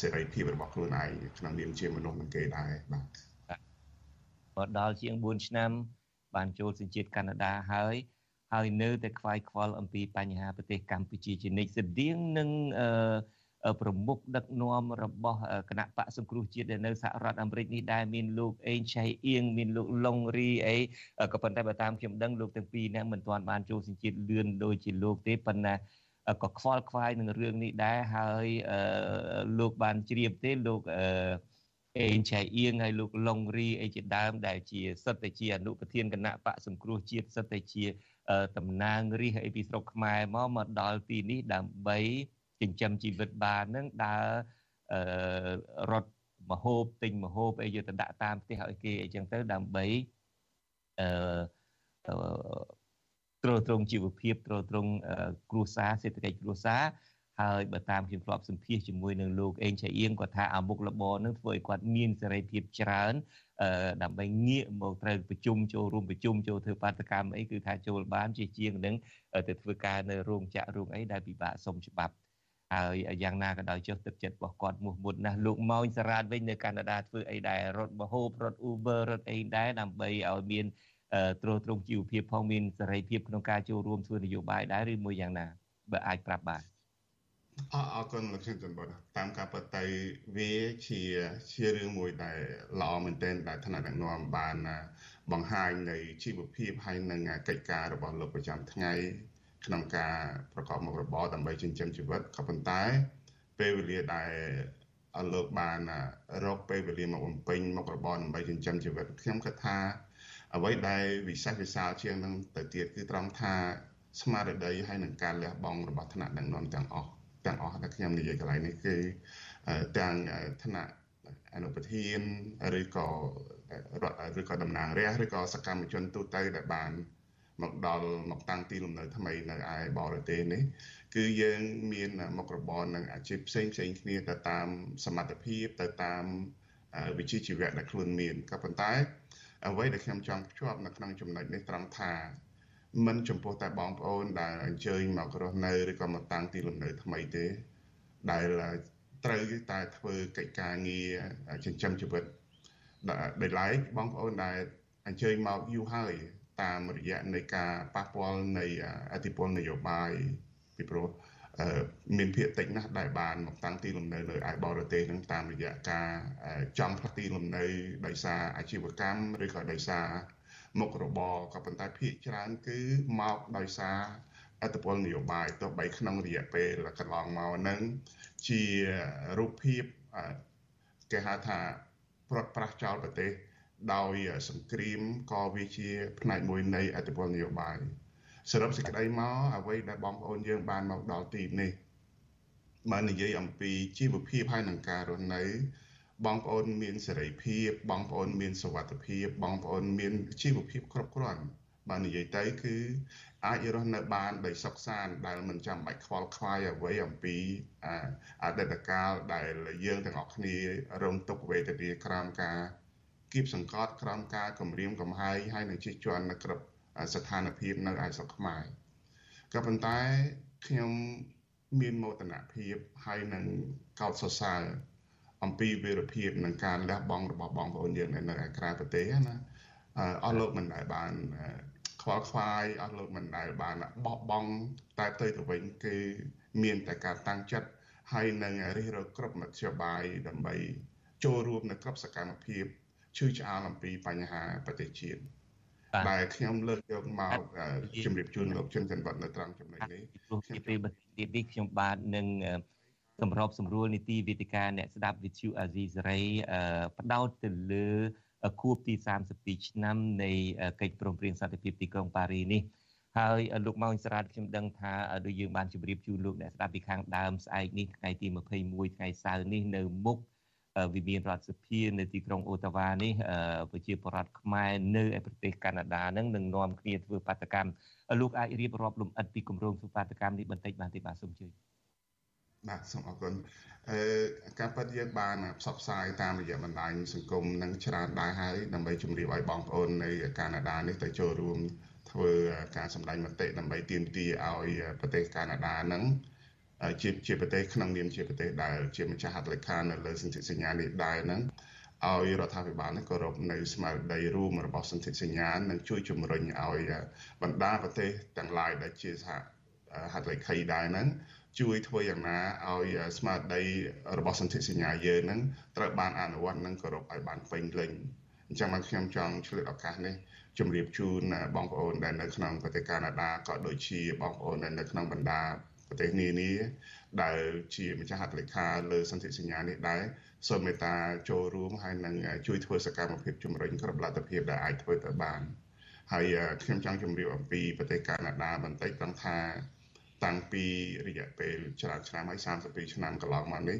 សេរីភាពរបស់ខ្លួនឯងក្នុងនាមជាមនុស្សនឹងគេដែរបាទមកដល់ជាង4ឆ្នាំ បានចូលសញ្ជាតិកាណាដាហើយហើយនៅតែខ្វាយខ្វល់អំពីបញ្ហាប្រទេសកម្ពុជាជានិច្ចស្តៀងនឹង ប្រមុខដឹកនាំរបស់គណៈបកសង្គ្រោះជាតិនៅសហរដ្ឋអាមេរិកនេះដែរមានលោកអេងឆៃអៀងមានលោកឡុងរីអីក៏ប៉ុន្តែបើតាមខ្ញុំដឹងលោកទាំងពីរនាក់មិនទាន់បានចូលសញ្ជាតិលឿនដូចជាលោកទេប៉ុន្តែក៏ខ្វល់ខ្វាយនឹងរឿងនេះដែរហើយលោកបានជ្រាបទេលោកអឺអេងឆៃអៀងហើយលោកឡុងរីអីជាដើមដែលជាសិទ្ធិជាអនុប្រធានគណៈបកសង្គ្រោះជាតិសិទ្ធិជាតំណាងរាជអីពីស្រុកខ្មែរមកមកដល់ទីនេះដើម្បី ចិញ្ចឹមជីវិតបាននឹងដើររត់មហូបទិញមហូបអីយកទៅដាក់តាមផ្ទះឲ្យគេអីចឹងទៅដើម្បីអឺទ្រទ្រង់ជីវភាពទ្រទ្រង់គ្រួសារសេដ្ឋកិច្ចគ្រួសារហើយបើតាមខ្ញុំធ្លាប់សម្ភាសជាមួយនឹងលោកអេងឆៃអៀងគាត់ថាអាមុខលបនឹងធ្វើឲ្យគាត់មានសេរីភាពច្រើនអឺដើម្បីងាកមកត្រូវប្រជុំចូលរួមប្រជុំចូលធ្វើបាតកម្មអីគឺថាចូលបានជាជាងនឹងទៅធ្វើការនៅរោងចក្ររោងអីដែលពិបាកសុំច្បាប់ ហើយយ៉ាងណាក៏ដោយចុះទឹកចិត្តរបស់គាត់មោះមុតណាស់លោកម៉ោងសារ៉ាតវិញនៅកាណាដាធ្វើអីដែររត់មហូបរត់ Uber រត់អីដែរដើម្បីឲ្យមានទ្រទ្រង់ជីវភាពផងមានសេរីភាពក្នុងការចូលរួមធ្វើនយោបាយដែរឬមួយយ៉ាងណាបើអាចប្រាប់បានអរអរគុណលោកជំទាវបុតតាមការពិតទៅវាជាជារឿងមួយដែលល្អមែនទែនដែលថ្នាក់ដឹកនាំបានបង្ហាញនៃជីវភាពហើយនិងកិច្ចការរបស់លោកប្រចាំថ្ងៃ ក្នុងការប្រកបមុខរបរដើម្បីចិញ្ចឹមជីវិតក៏ប៉ុន្តែពេលវេលាដែលលោកបានរកពេលវេលាមកបំពេញមុខរបរដើម្បីចិញ្ចឹមជីវិតខ្ញុំគិតថា អ្វីដែលវិសេសវិសាលជាងនឹងទៅទៀតគឺត្រង់ថាស្មារតីហើយនឹងការលះបង់របស់ថ្នាក់ដឹកនាំទាំងអស់ទាំងអស់ដែលខ្ញុំនិយាយកន្លែងនេះគឺទាំងឋានៈអនុប្រធានឬក៏រដ្ឋឬក៏តំណាងរាស្ត្រឬក៏សកម្មជនទូទៅដែលបាន មកដល់មកតាំងទីលំនៅថ្មីនៅឯបរទេសនេះគឺយើងមានមុខរបរនិងអាជីពផ្សេងផ្សេងគ្នាទៅតាមសមត្ថភាពទៅតាមវិជ្ជាជីវៈដែលខ្លួនមានក៏ប៉ុន្តែអ្វីដែលខ្ញុំចង់ភ្ជាប់នៅក្នុងចំណុចនេះត្រង់ថាមិនចំពោះតែបងប្អូនដែលអញ្ជើញមករស់នៅឬក៏មកតាំងទីលំនៅថ្មីទេដែលត្រូវតែធ្វើកិច្ចការងារចិញ្ចឹមជីវិតដែលឡែកបងប្អូនដែលអញ្ជើញមកយូរហើយ តាមរយៈនៃការប៉ះពាល់នៃអធិបុលនយោបាយពីព្រោះមានភាគតិចណាស់ដែលបានមកតាំងទីលំនៅនៅឯបរទេសនឹងតាមរយៈការចង់ផ្លាស់ទីលំនៅដោយសារអាជីវកម្មឬក៏ដោយសារមុខរបរក៏ប៉ុន្តែភាគច្រើនគឺមកដោយសារអត្តពលនយោបាយទោះបីក្នុងរយៈពេលកន្លងមកនឹងជារូបភាពគេហៅថាប្រត់ប្រាស់ចោលប្រទេស ដោយសង្គ្រាមក៏វាជា ផ្នែកមួយនៃអត្តពលនយោបាយសរុបសេចក្តីមកអ្វីដែលបងប្អូនយើងបានមកដល់ទីនេះបាននិយាយអំពីជីវភាពហើយនឹងការរស់នៅបបងប្អូនមានសេរីភាព បងប្អូនមានសុវត្ថិភាព បងប្អូនមានជីវភាពគ្រប់គ្រាន់បាទនិយាយទៅគឺអាចរស់នៅបានដោយសុខសាន្តដែលមិនចាំបាច់ខ្វល់ខ្វាយអ្វីអំពីអតីតកាលដែលយើងទាំងអស់គ្នារងទុក្ខវេទនាក្រោមការ គៀបសង្កត់ក្រោមការគំរាមកំហែងហើយនឹងជិះជាន់នៅគ្រប់ស្ថានភាពនៅឯស្រុកខ្មែរក៏ប៉ុន្តែខ្ញុំមានមោទនភាពហើយនឹងកោតសរសើរអំពីវីរភាពនិងការលះបង់របស់បងប្អូនយើងនៅឯក្រៅប្រទេសណាអស់លោកមិនដែលបានខ្វល់ខ្វាយអស់លោកមិនដែលបានបោះបង់តែទៅទៅវិញគឺមានតែការតាំងចិត្តហើយនឹងរិះរកគ្រប់មធ្យោបាយដើម្បីចូលរួមនៅគ្រប់សកម្មភាព ឈឺឆ្អាលអំពីបញ្ហាប្រទេសជាតិដែលខ្ញុំលើកយកមកជម្រាបជូនលោកជនច័ន្ទវត្តនៅត្រង់ចំណុចនេះព្រោះជាពេលបន្តិចនេះខ្ញុំបាទនឹងសម្របសម្រួលនីតិវិទ្យាអ្នកស្ដាប់វិទ្យុអាស៊ីសេរីផ្ដោតទៅលើខួបទី32ឆ្នាំនៃកិច្ចព្រមព្រៀងសន្តិភាពទីក្រុងប៉ារីនេះហើយលោកម៉ោងសរ៉ាតខ្ញុំដឹងថាដូចយើងបានជម្រាបជូនលោកអ្នកស្ដាប់ពីខាងដើមស្អែកនេះថ្ងៃទី21ថ្ងៃសៅរ៍នេះនៅមុខ វិមានរដ្ឋសភានៅទីក្រុងអូតាវ៉ានេះប្រជាពលរដ្ឋខ្មែរនៅឯប្រទេសកាណាដានឹងនឹងនាំគ្នាធ្វើបាតកម្មលោកអាចរៀបរាប់លំអិតពីគម្រោងធ្វើបាតកម្មនេះបន្តិចបានទេបាទសូមជឿបាទសូមអរគុណអឺការប៉ັດយើងបានផ្សព្វផ្សាយតាមរយៈបណ្ដាញសង្គមនឹងច្រើនដែរហើយដើម្បីជម្រាបឲ្យបងប្អូននៅកាណាដានេះទៅចូលរួមធ្វើការសម្ដែងមតិដើម្បីទាមទារឲ្យប្រទេសកាណាដានឹង ជាជាប្រទេសក្នុងនាមជាប្រទេសដែលជាម្ចាស់ហត្ថលេខានៅលើសន្ធិសញ្ញានេះដែរហ្នឹងឲ្យរដ្ឋាភិបាលនេះគោរពនៅស្មារតីរួមរបស់សន្ធិសញ្ញានិងជួយជំរុញឲ្យបណ្ដាប្រទេសទាំងឡាយដែលជាសហហត្ថលេខីដែរហ្នឹងជួយធ្វើយ៉ាងណាឲ្យស្មារតីរបស់សន្ធិសញ្ញាយើងហ្នឹងត្រូវបានអនុវត្តនិងគោរពឲ្យបានពេញលេញអញ្ចឹងមកខ្ញុំចង់ឆ្លៀតឱកាសនេះជម្រាបជូនបងប្អូនដែលនៅក្នុងប្រទេសកាណាដាក៏ដូចជាបងប្អូនដែលនៅក្នុងបណ្ដា ប្រទេសនានាដែលជាម្ចាស់ហត្ថលេខាលើសន្ធិសញ្ញានេះដែរសូមមេត្តាចូលរួមហើយនឹងជួយធ្វើសកម្មភាពជំរុញគ្រប់លទ្ធភាពដែលអាចធ្វើទៅបានហើយខ្ញុំចង់ជម្រាបអំពីប្រទេសកាណាដាបន្តិចត្រង់ថាតាំងពីរយៈពេលច្រើនឆ្នាំហើយ32ឆ្នាំកន្លងមកនេះ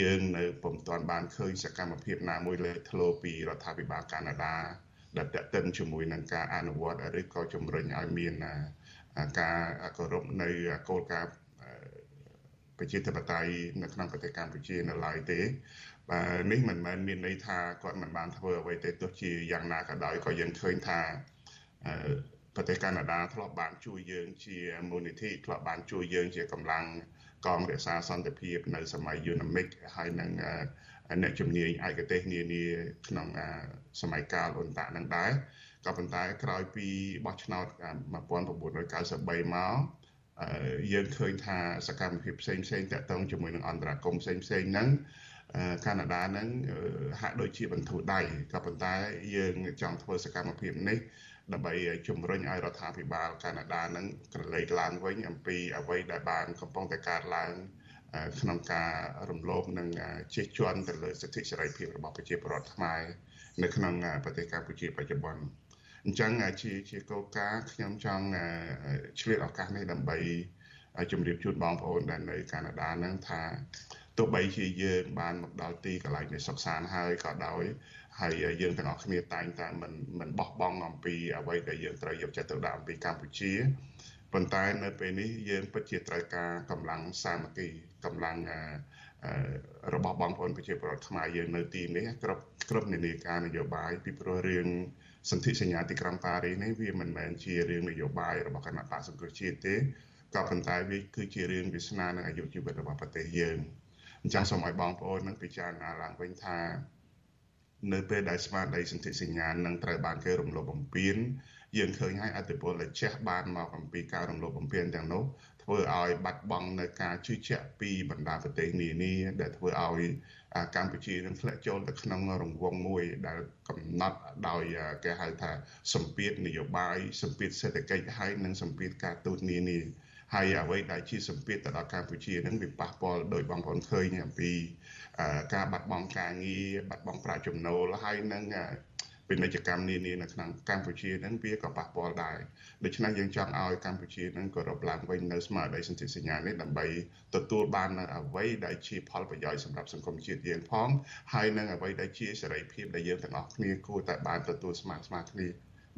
យើងនៅពុំទាន់បានឃើញសកម្មភាពណាមួយលេចធ្លោពីរដ្ឋាភិបាលកាណាដាដែលតេតិនជាមួយនឹងការអនុវត្តឬក៏ជំរុញឲ្យមានការគោរពនៅគោលការណ៍ ប្រជាធិបតេយ្យនៅក្នុងប្រទេសកម្ពុជានៅឡើយទេបាទនេះមិនមែនមានន័យថាគាត់មិនបានធ្វើអ្វីទេទោះជាយ៉ាងណាក៏ដោយក៏យើងឃើញថាប្រទេសកាណាដាធ្លាប់បានជួយយើងជាមូលនិធិធ្លាប់បានជួយយើងជាកម្លាំងកងរក្សាសន្តិភាពនៅសម័យយូណាមិកហើយនឹងអ្នកជំនាញឯកទេសនានាក្នុងសម័យកាលអ៊ុនតានឹងដែរក៏ប៉ុន្តែក្រោយពីបោះឆ្នោត1993មក យើងឃើញថាសកម្មភាពផ្សេងផ្សេងតាក់ទងជាមួយនឹងអន្តរាគមផ្សេងផ្សេងហ្នឹងកាណាដាហ្នឹងហាក់ដូចជាបន្ធូរដៃក៏ប៉ុន្តែយើងចង់ធ្វើសកម្មភាពនេះដើម្បីជំរុញឲ្យរដ្ឋាភិបាលកាណាដានឹងក្រឡេកឡើងវិញអំពីអ្វីដែលបានកំពុងតែកើតឡើងក្នុងការរំលោភនិងជិះជាន់ទៅលើសិទ្ធិសេរីភាពរបស់ប្រជាពលរដ្ឋខ្មែរនៅក្នុងប្រទេសកម្ពុជាបច្ចុប្បន្ន អញ្ចឹងជាជាកោការខ្ញុំចង់ឆ្លៀតឱកាសនេះដើម្បីជម្រាបជូនបងប្អូនដែលនៅកាណាដានឹងថាទោះបីជាយើងបានមកដល់ទីកន្លែងនៃសុខសាន្តហើយក៏ដោយហើយយើងទាំងអស់គ្នាតែងតែមិនមិនបោះបង់អំពីអ្វីដែលយើងត្រូវយកចិត្តទុកដាក់អំពីកម្ពុជាប៉ុន្តែនៅពេលនេះយើងពិតជាត្រូវការកម្លាំងសាមគ្គីកម្លាំងរបស់បងប្អូនប្រជាពលរដ្ឋខ្មែរយើងនៅទីនេះគ្រប់គ្រប់នានាការនយោបាយពីព្រោះរឿង សន្ធិសញ្ញាទីក្រុងប៉ារីសនេះវាមិនមែនជារឿងនយោបាយរបស់គណៈបកសង្គ្រោះជាតិទេក៏ប៉ុន្តែវាគឺជារឿងវាសនានិងអាយុជីវិតរបស់ប្រទេសយើងអញ្ចឹងសូមឲ្យបងប្អូននឹងពិចារណាឡើងវិញថានៅពេលដែលស្មារតីសន្ធិសញ្ញានឹងត្រូវបានគេរំលោភបំពានយើងឃើញហើយអតិពលដែលជះបានមកអំពីការរំលោភបំពានទាំងនោះធ្វើឲ្យបាត់បង់នៅការជឿជាក់ពីបណ្ដាប្រទេសនានាដែលធ្វើឲ្យ កម្ពុជានឹងធ្លាក់ចូលទៅក្នុងរង្វង់មួយដែលកំណត់ដោយគេហៅថាសម្ពាធនយោបាយសម្ពាធសេដ្ឋកិច្ចហើយនិងសម្ពាធការទូតនានាហើយអ្វីដែលជាសម្ពាធទៅដល់កម្ពុជានឹងវាប៉ះពាល់ដោយបងប្អូនឃើញអំពីការបាត់បង់ការងារបាត់បង់ប្រាក់ចំណូលហើយនឹង ពាណិជ្ជកម្មនានានៅក្នុងកម្ពុជាហ្នឹងវាក៏ប៉ះពាល់ដែរដូច្នេះយើងចង់ឲ្យកម្ពុជាហ្នឹងក៏រកឡើងវិញនៅស្មារតីសន្ធិសញ្ញានេះដើម្បីទទួលបាននៅអ្វីដែលជាផលប្រយោជន៍សម្រាប់សង្គមជាតិយើងផងហើយនឹងអ្វីដែលជាសេរីភាពដែលយើងទាំងអស់គ្នាគួរតែបានទទួលស្មើស្មើគ្នា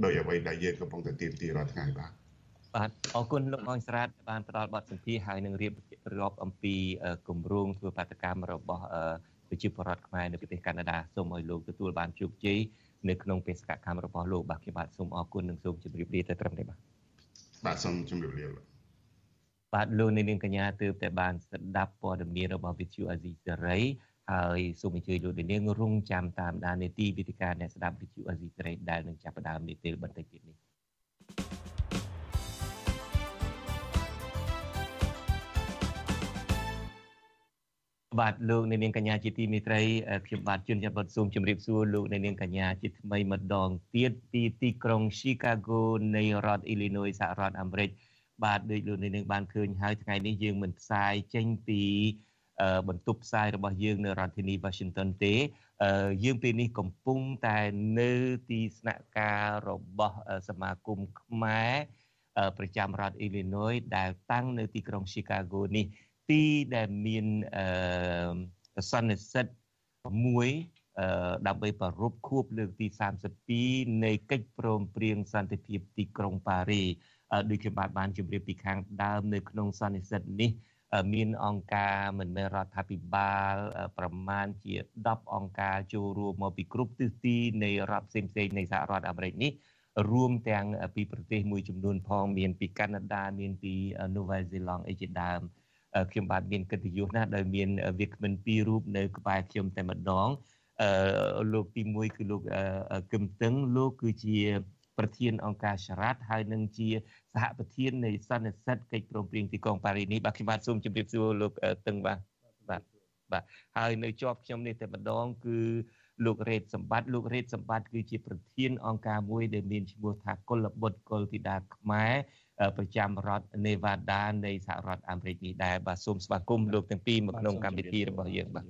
ដោយអ្វីដែលយើងកំពុងតែទាមទាររាល់ថ្ងៃបាទបាទអរគុណលោកអងស្រាតបានផ្ដល់បទសម្ភាសន៍ហើយនឹងរៀបរាប់អំពីគម្រោងធ្វើបាតកម្មរបស់ប្រជាពលរដ្ឋខ្មែរនៅប្រទេសកាណាដាសូមឲ្យលោកទទួលបានជោគជ័យ នៅក្នុងបេសកកម្មរបស់លោកបាទខ្ញុំបាទសូមអរគុណនិងសូមជម្រាបលាទៅត្រឹមនេះបាទបាទសូមជម្រាបលាបាទលោកនាងកញ្ញាទើបតែបានស្ដាប់ព័ត៌មានរបស់ Vithu Azizi សេរីហើយសូមអញ្ជើញលោកនាងរងចាំតាមដាននីតិវិទ្យាអ្នកស្ដាប់ Vithu Azizi សេរីដែលនឹងចាប់ផ្ដើមនាពេលបន្តិចទៀតនេះ បាទលោកអ្នកនាងកញ្ញាជាទីមេត្រីខ្ញុំបាទជួនចាប់បទសូមជម្រាបសួរលោកអ្នកនាងកញ្ញាជាថ្មីម្ដងទៀតពីទីក្រុង Chicago នៃរដ្ឋ Illinois សហរដ្ឋអាមេរិកបាទដូចលោកអ្នកនាងបានឃើញហើយថ្ងៃនេះយើងមិនផ្សាយចេញពីបន្ទប់ផ្សាយរបស់យើងនៅរដ្ឋធានី Washington ទេយើងពេលនេះកំពុងតែនៅទីស្នាក់ការរបស់សមាគមខ្មែរប្រចាំរដ្ឋ Illinois ដែលតាំងនៅទីក្រុង Chicago នេះ ទីដែលមានអឺសន្និសិទមួយដើម្បីប្រពខួបលើកទី32នៃកិច្ចព្រមព្រៀងសន្តិភាពទីក្រុងប៉ារីដូចខ្ញុំបាទបានជម្រាបពីខាងដើមនៅក្នុងសន្និសិទនេះមានអង្គការមិនមែនរដ្ឋាភិបាលប្រមាណជា10អង្គការចូលរួមមកពីគ្រប់ទិសទីនៃរដ្ឋផ្សេងៗនៃសហរដ្ឋអាមេរិកនេះរួមទាំងពីប្រទេសមួយចំនួនផងមានពីកាណាដាមានពីនូវែលសេឡង់អីជាដើម ខ្ញុំបាទមានកិត្តិយសណាស់ដែលមានវាគ្មិនពីររូបនៅក្បែរខ្ញុំតែម្ដងអឺលោកទី1គឺលោកកឹមតឹងលោកគឺជា ប្រធានអង្គការសារ៉ាត់ហើយនឹងជាសហប្រធាននៃសន្និសិទកិច្ចព្រមព្រៀងទីក្រុងប៉ារីនេះបាទខ្ញុំបាទសូមជម្រាបសួរលោកតឹងបាទបាទបាទហើយនៅជាប់ខ្ញុំនេះតែម្ដងគឺលោករ៉េតសម្បត្តិលោករ៉េតសម្បត្តិគឺជាប្រធានអង្គការមួយដែលមានឈ្មោះថាកុលបុត្រកុលធីតាខ្មែរ ប្រចាំរដ្ឋ Nevada នៃសហរដ្ឋអាមេរិកនេះដែរបាទសូមស្វាគមន៍លោកទាំងពីរមកក្នុងកម្មវិធីរបស់យើងបាទ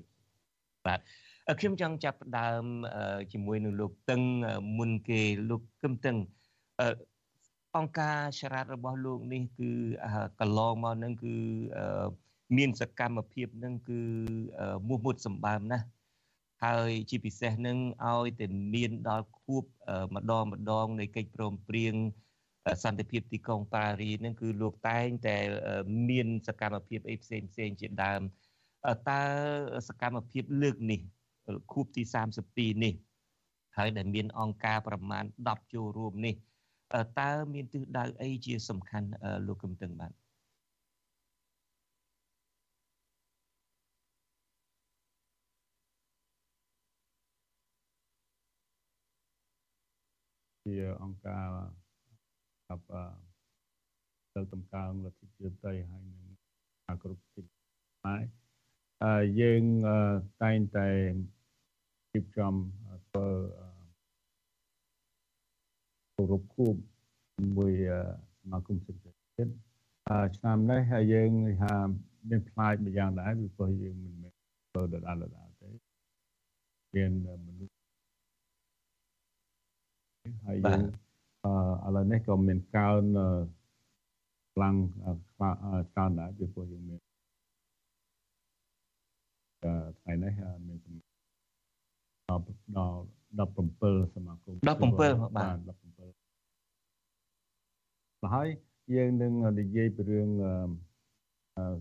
បាទខ្ញុំចង់ចាប់ផ្ដើមជាមួយនឹងលោកតឹងមុនគេលោកកឹមតឹងអង្គការចរាតរបស់លោកនេះគឺកន្លងមកនឹងគឺមានសកម្មភាពនឹងគឺមោះមុតសម្បើមណាស់ហើយជាពិសេសនឹងឲ្យតែមានដល់ខួបម្ដងម្ដងនៃកិច្ចព្រមព្រៀង សន្តិភាពទីក្រុងប៉ារីនឹងគឺលោកតែងតែមានសកម្មភាពអីផ្សេងផ្សេងជាដើមតើសកម្មភាពលើកនេះខួបទី32នេះហើយដែលមានអង្គការប្រមាណ10ចូលរួមនេះតើមានទិសដៅអីជាសំខាន់លោកកឹមតឹងបាទជាអង្គការ กับទៅតំកើងលទ្ធិជាតិហើយនឹងគ្រប់ទីហើយយើងតែងតែរៀបចំធ្វើគោរពខួបមួយសមាគមសិទ្ធិជាតិឆ្នាំនេះហើយយើងថាមានផ្លាយមួយយ៉ាងដែរពីព្រោះយើងមិនមែនធ្វើដដែលដដែលទេមានមនុស្សហើយយើង ឥឡូវនេះក៏មានកើនខ្លាំងកើនដែរពីព្រោះយើងមានថ្ងៃនេះមានដល់ដល់17សមាគម17បាទ17ហើយយើងនឹងនិយាយពីរឿង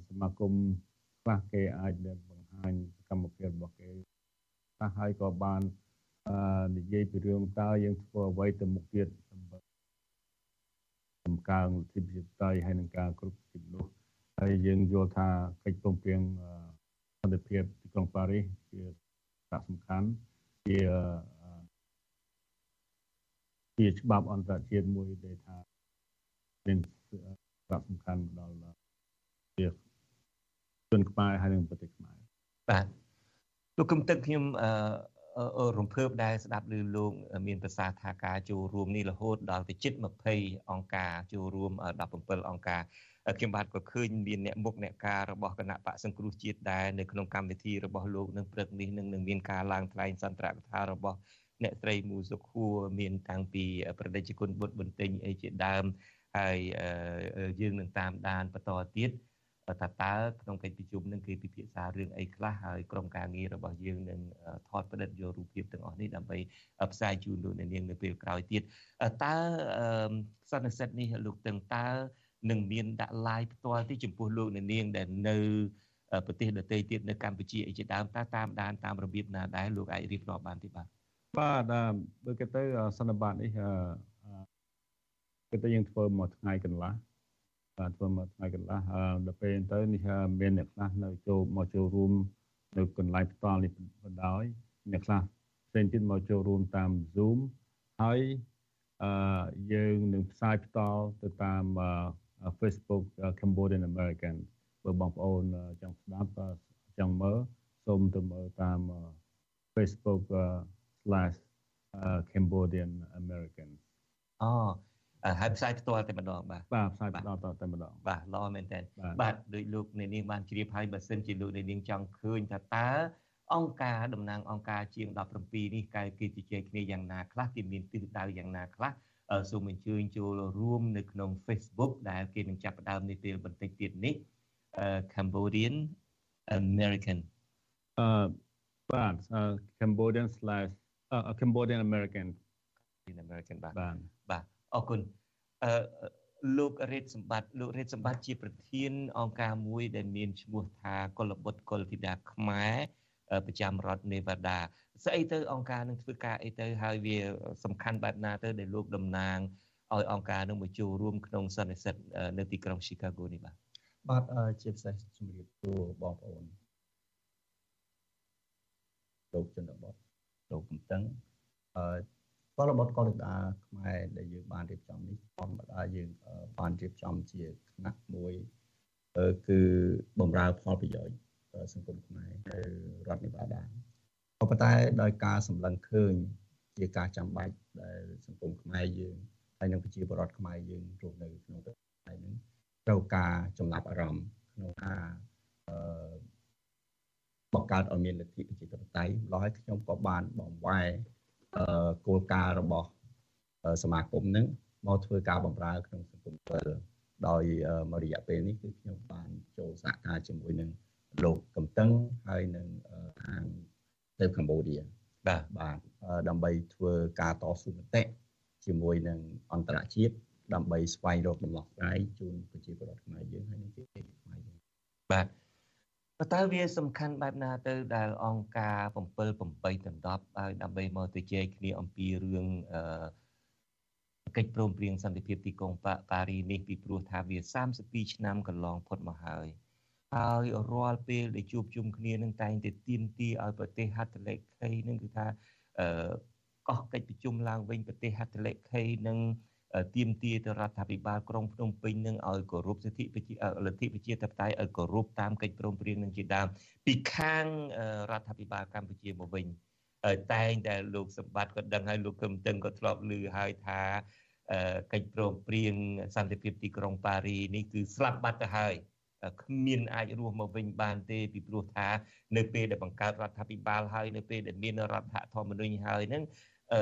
សមាគមខ្លះគេអាចបង្ហាញសកម្មភាពរបស់គេខ្លះហើយក៏បាននិយាយពីរឿងតើយើងធ្វើអ្វីទៅមុខទៀតដើម្បីសម្កើងលទ្ធិប្រជាធិបតេយ្យហើយនឹងការគ្រប់គ្រងនោះហើយយើងយល់ថាកិច្ចព្រមព្រៀងសន្តិភាពទីក្រុងប៉ារីសជាសារសំខាន់ជាជាច្បាប់អន្តរជាតិមួយដែលថាមានសារសំខាន់ដល់ជាជនខ្មែរហើយនិងប្រទេសខ្មែរបាទលោកគឹមទឹកខ្ញុំអឺ រំភើបដែលស្ដាប់ឮលោកមានប្រសាសន៍ថាការចូលរួមនេះរហូតដល់ទៅជិត20អង្គការចូលរួម17អង្គការខ្ញុំបាទក៏ឃើញមានអ្នកមុខអ្នកការរបស់គណៈបកសង្គ្រោះជាតិដែរនៅក្នុងកម្មវិធីរបស់លោកនឹងព្រឹកនេះនឹងមានការឡើងថ្លែងសន្ទរកថារបស់អ្នកស្រីមូសុខួរមានតាំងពីប្រតិជនបុត្របន្ទិញអីជាដើមហើយយើងនឹងតាមដានបន្តទៀត ថាតើក្នុងកិច្ចប្រជុំនឹងគេពិភាក្សារឿងអីខ្លះហើយក្រុមការងាររបស់យើងនឹងថតផ្តិតយករូបភាពទាំងអស់នេះដើម្បីផ្សាយជូនលោកអ្នកនាងនៅពេលក្រោយទៀតតើសន្និសិទនេះលោកទាំងតើនឹងមានដាក់ live ផ្ទាល់ទីចំពោះលោកអ្នកនាងដែលនៅប្រទេសដទៃទៀតនៅកម្ពុជាអីជាដើមតើតាមដានតាមរបៀបណាដែរលោកអាចរៀបរាប់បានទេបាទបាទបើគេទៅសន្និបាតនេះគឺទៅយើងធ្វើមួយថ្ងៃកន្លះ បាទធ្វើមួយថ្ងៃកន្លះដល់ពេលទៅនេះមានអ្នកខ្លះនៅចូលមកចូលរួមនៅកន្លែងផ្ទាល់នេះបណ្ដោយអ្នកខ្លះផ្សេងទៀតមកចូលរួមតាម Zoom ហើយអឺយើងនឹងផ្សាយផ្ទាល់ទៅតាម Facebook Cambodian American បើបងប្អូនចង់ស្ដាប់ចង់មើលសូមទៅមើលតាម Facebook/Cambodian American អូ ហើយផ្សាយផ្ទាល់តែម្ដងបាទបាទផ្សាយផ្ទាល់តែម្ដងបាទល្អមែនតើបាទដោយលោកអ្នកនាងបានជ្រាបហើយបើសិនជាលោកអ្នកនាងចង់ឃើញថាតើអង្គការតំណាងអង្គការជាង17នេះកែគេជជែកគ្នាយ៉ាងណាខ្លះគេមានទិសដៅយ៉ាងណាខ្លះសូមអញ្ជើញចូលរួមនៅក្នុង Facebook ដែលគេនឹងចាប់ផ្ដើមនេះពេលបន្តិចទៀតនេះ Cambodian American អឺបាទ Cambodian/ Cambodian American American បាទបាទ អរគុណអឺលោករេតសម្បត្តិលោករេតសម្បត្តិជាប្រធានអង្គការមួយដែលមានឈ្មោះថាកុលបុត្រកុលធីតាខ្មែរប្រចាំរដ្ឋនេវ៉ាដាស្អីទៅអង្គការនឹងធ្វើការអីទៅហើយវាសំខាន់បែបណាទៅដែលលោកតំណាងឲ្យអង្គការនឹងមកចូលរួមក្នុងសន្និសិទនៅទីក្រុង Chicago នេះបាទបាទជាពិសេសជំរាបសួរបងប្អូនលោកជនបទលោកកំតឹងអឺ បរិបទកលិដាខ្មែរដែលយើងបានរៀបចំនេះធម្មតាយើងបានរៀបចំជាថ្នាក់មួយគឺបំរើផលប្រយោជន៍សង្គមខ្មែរនៅរដ្ឋនេវ៉ាដាក៏ប៉ុន្តែដោយការសម្លឹងឃើញជាការចាំបាច់ដែលសង្គមខ្មែរយើងហើយនិងប្រជាពលរដ្ឋខ្មែរយើងរស់នៅក្នុងប្រទេសនេះត្រូវការចំណាប់អារម្មណ៍ក្នុងការអឺបង្កើតឲ្យមានលទ្ធិប្រជាធិបតេយ្យម្ល៉េះខ្ញុំក៏បានបងវ៉ែ គោលការណ៍របស់សមាគមនឹងមកធ្វើការបម្រើក្នុងសង្គមវិលដោយមួយរយៈពេលនេះគឺខ្ញុំបានចូលសហការជាមួយនឹងលោកកំតឹងហើយនឹងខាងទៅកម្ពុជាបាទបាទដើម្បីធ្វើការតស៊ូមតិជាមួយនឹងអន្តរជាតិដើម្បីស្វែងរកដំណោះស្រាយជូនប្រជាពលរដ្ឋខ្មែរយើងហើយនិងជាខ្មែរយើងបាទ ប៉ុន្តែវាសំខាន់បែបណាទៅដែលអង្គការ7 8ដណ្ដប់ហើយដើម្បីមកទៅជែកគ្នាអំពីរឿងអឺកិច្ចព្រមព្រៀងសន្តិភាពទីក្រុងប៉ារីនេះពីព្រោះថាវា32ឆ្នាំកន្លងផុតមកហើយហើយរាល់ពេលដែលជួបជុំគ្នានឹងតែងតែទៀមទីឲ្យប្រទេសហត្ថលេខីនឹងគឺថាអឺកោះកិច្ចប្រជុំឡើងវិញប្រទេសហត្ថលេខីនឹង ទៀមទាទៅរដ្ឋាភិបាលក្រុងភ្នំពេញនឹងឲ្យគោរពសិទ្ធិប្រជាលទ្ធិប្រជាធិបតេយ្យឲ្យគោរពតាមកិច្ចព្រមព្រៀងនឹងជាដើមពីខាងរដ្ឋាភិបាលកម្ពុជាមកវិញតែងតែលោកសម្បត្តិក៏ដឹងហើយលោកកឹមតឹងក៏ធ្លាប់ឮហើយថាកិច្ចព្រមព្រៀងសន្តិភាពទីក្រុងប៉ារីនេះគឺស្លាប់បាត់ទៅហើយគ្មានអាចរស់មកវិញបានទេពីព្រោះថានៅពេលដែលបង្កើតរដ្ឋាភិបាលហើយនៅពេលដែលមានរដ្ឋធម្មនុញ្ញហើយហ្នឹងអឺ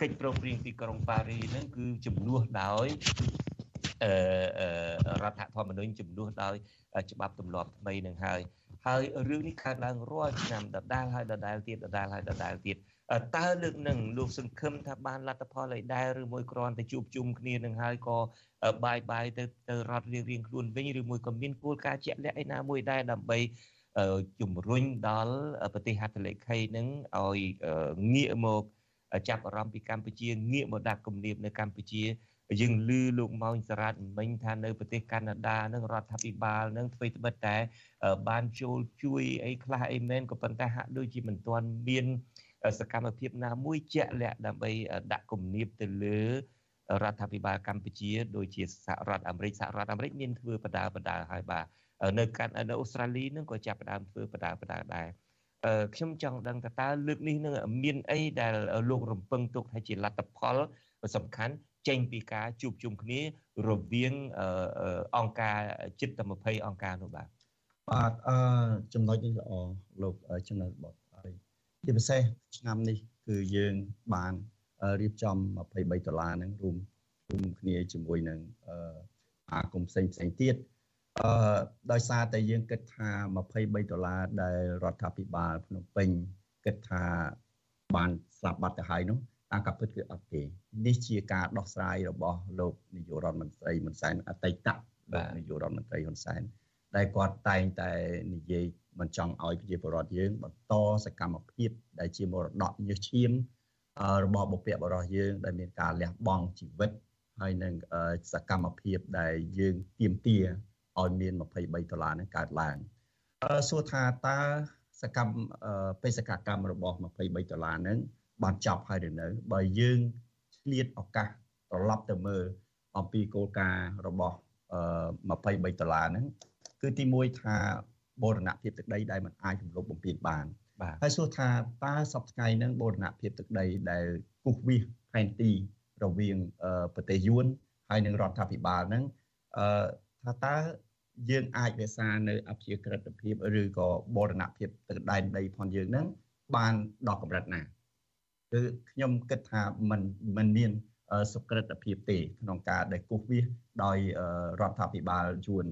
កិច្ចព្រមព្រៀងទីក្រុងប៉ារីហ្នឹងគឺជំនួសដោយអឺរដ្ឋធម្មនុញ្ញជំនួសដោយច្បាប់ទម្លាប់ថ្មីនឹងហើយហើយរឿងនេះកើតឡើងរាល់ឆ្នាំដដែលហើយដដែលទៀតដដែលហើយដដែលទៀតតើលើកនឹងលោកសង្ឃឹមថាបានលទ្ធផលអីដែរឬមួយគ្រាន់តែជួបជុំគ្នានឹងហើយក៏បាយបាយទៅទៅរត់រៀងរៀងខ្លួនវិញឬមួយក៏មានគោលការណ៍ជាក់លាក់ឯណាមួយដែរដើម្បីជំរុញដល់ប្រទេសហត្ថលេខីនឹងឲ្យងាកមក ចាប់អារម្មណ៍ពីកម្ពុជាងាកមកដាក់គំនាបនៅកម្ពុជាយើងឮលោកម៉ោងសារ៉ាតមិញថានៅប្រទេសកាណាដានឹងរដ្ឋាភិបាលនឹងធ្វើត្បិតតែបានចូលជួយអីខ្លះអីមែនក៏ប៉ុន្តែហាក់ដូចជាមិនទាន់មានសកម្មភាពណាមួយជាក់លាក់ដើម្បីដាក់គំនាបទៅលើរដ្ឋាភិបាលកម្ពុជាដូចជាសហរដ្ឋអាមេរិកសហរដ្ឋអាមេរិកមានធ្វើបដាបដាហើយបាទនៅកាន់នៅអូស្ត្រាលីនឹងក៏ចាប់ផ្ដើមធ្វើបដាបដាដែរ ខ្ញុំចង់ដឹងថាតើលើកនេះនឹងមានអីដែលលោករំពឹងទុកថាជាលទ្ធផលសំខាន់ចេញពីការជួបជុំគ្នារវាងអង្គការជិតតែ20អង្គការនោះបាទបាទអឺចំណុចនេះល្អលោកចំណុចបត់ហើយជាពិសេសឆ្នាំនេះគឺយើងបានរៀបចំ23ដុល្លារហ្នឹងរួមរួមគ្នាជាមួយនឹងអាគមផ្សេងផ្សេងទៀតអឺ ដោយសារតែយើងគិតថា23ដុល្លារដែលរដ្ឋាភិបាលភ្នំពេញគិតថាបានស្លាប់បាត់ទៅហើយនោះតាមការពិតគឺអត់ទេនេះជាការដោះស្រាយរបស់លោកនាយករដ្ឋមន្ត្រីហ៊ុនសែនអតីតបាទនាយករដ្ឋមន្ត្រីហ៊ុនសែនដែលគាត់តែងតែនិយាយមិនចង់ឲ្យប្រជាពលរដ្ឋយើងបន្តសកម្មភាពដែលជាមរតកញើសឈាមរបស់បុព្វបុរសយើងដែលមានការលះបង់ជីវិតហើយនឹងសកម្មភាពដែលយើងទៀមទា ឲ្យមាន23ដុល្លារនឹងកើតឡើងសួរថាតើសកម្មបេសកកម្មរបស់23ដុល្លារនឹងបានចប់ហើយឬនៅ បើយើងឆ្លៀតឱកាសត្រឡប់ទៅមើលអំពីគោលការណ៍របស់23ដុល្លារហ្នឹងគឺទី1ថាបូរណភាពទឹកដីដែលมันអាចរំលោភបំពានបានហើយសួរថាតើសប្តាហ៍ថ្ងៃហ្នឹងបូរណភាពទឹកដីដែលគូសវាសផែនទីរវាងប្រទេសយួនហើយនឹងរដ្ឋាភិបាលហ្នឹងអឺ ថាតើយើងអាចរក្សានៅអព្យាក្រឹតភាពឬក៏បូរណភាពទឹកដែនដីផងយើងហ្នឹងបានដល់កម្រិតណាគឺខ្ញុំគិតថាมันมันមានសុក្រិតភាពទេក្នុងការដែលគូសវាសដោយរដ្ឋាភិបាលយួន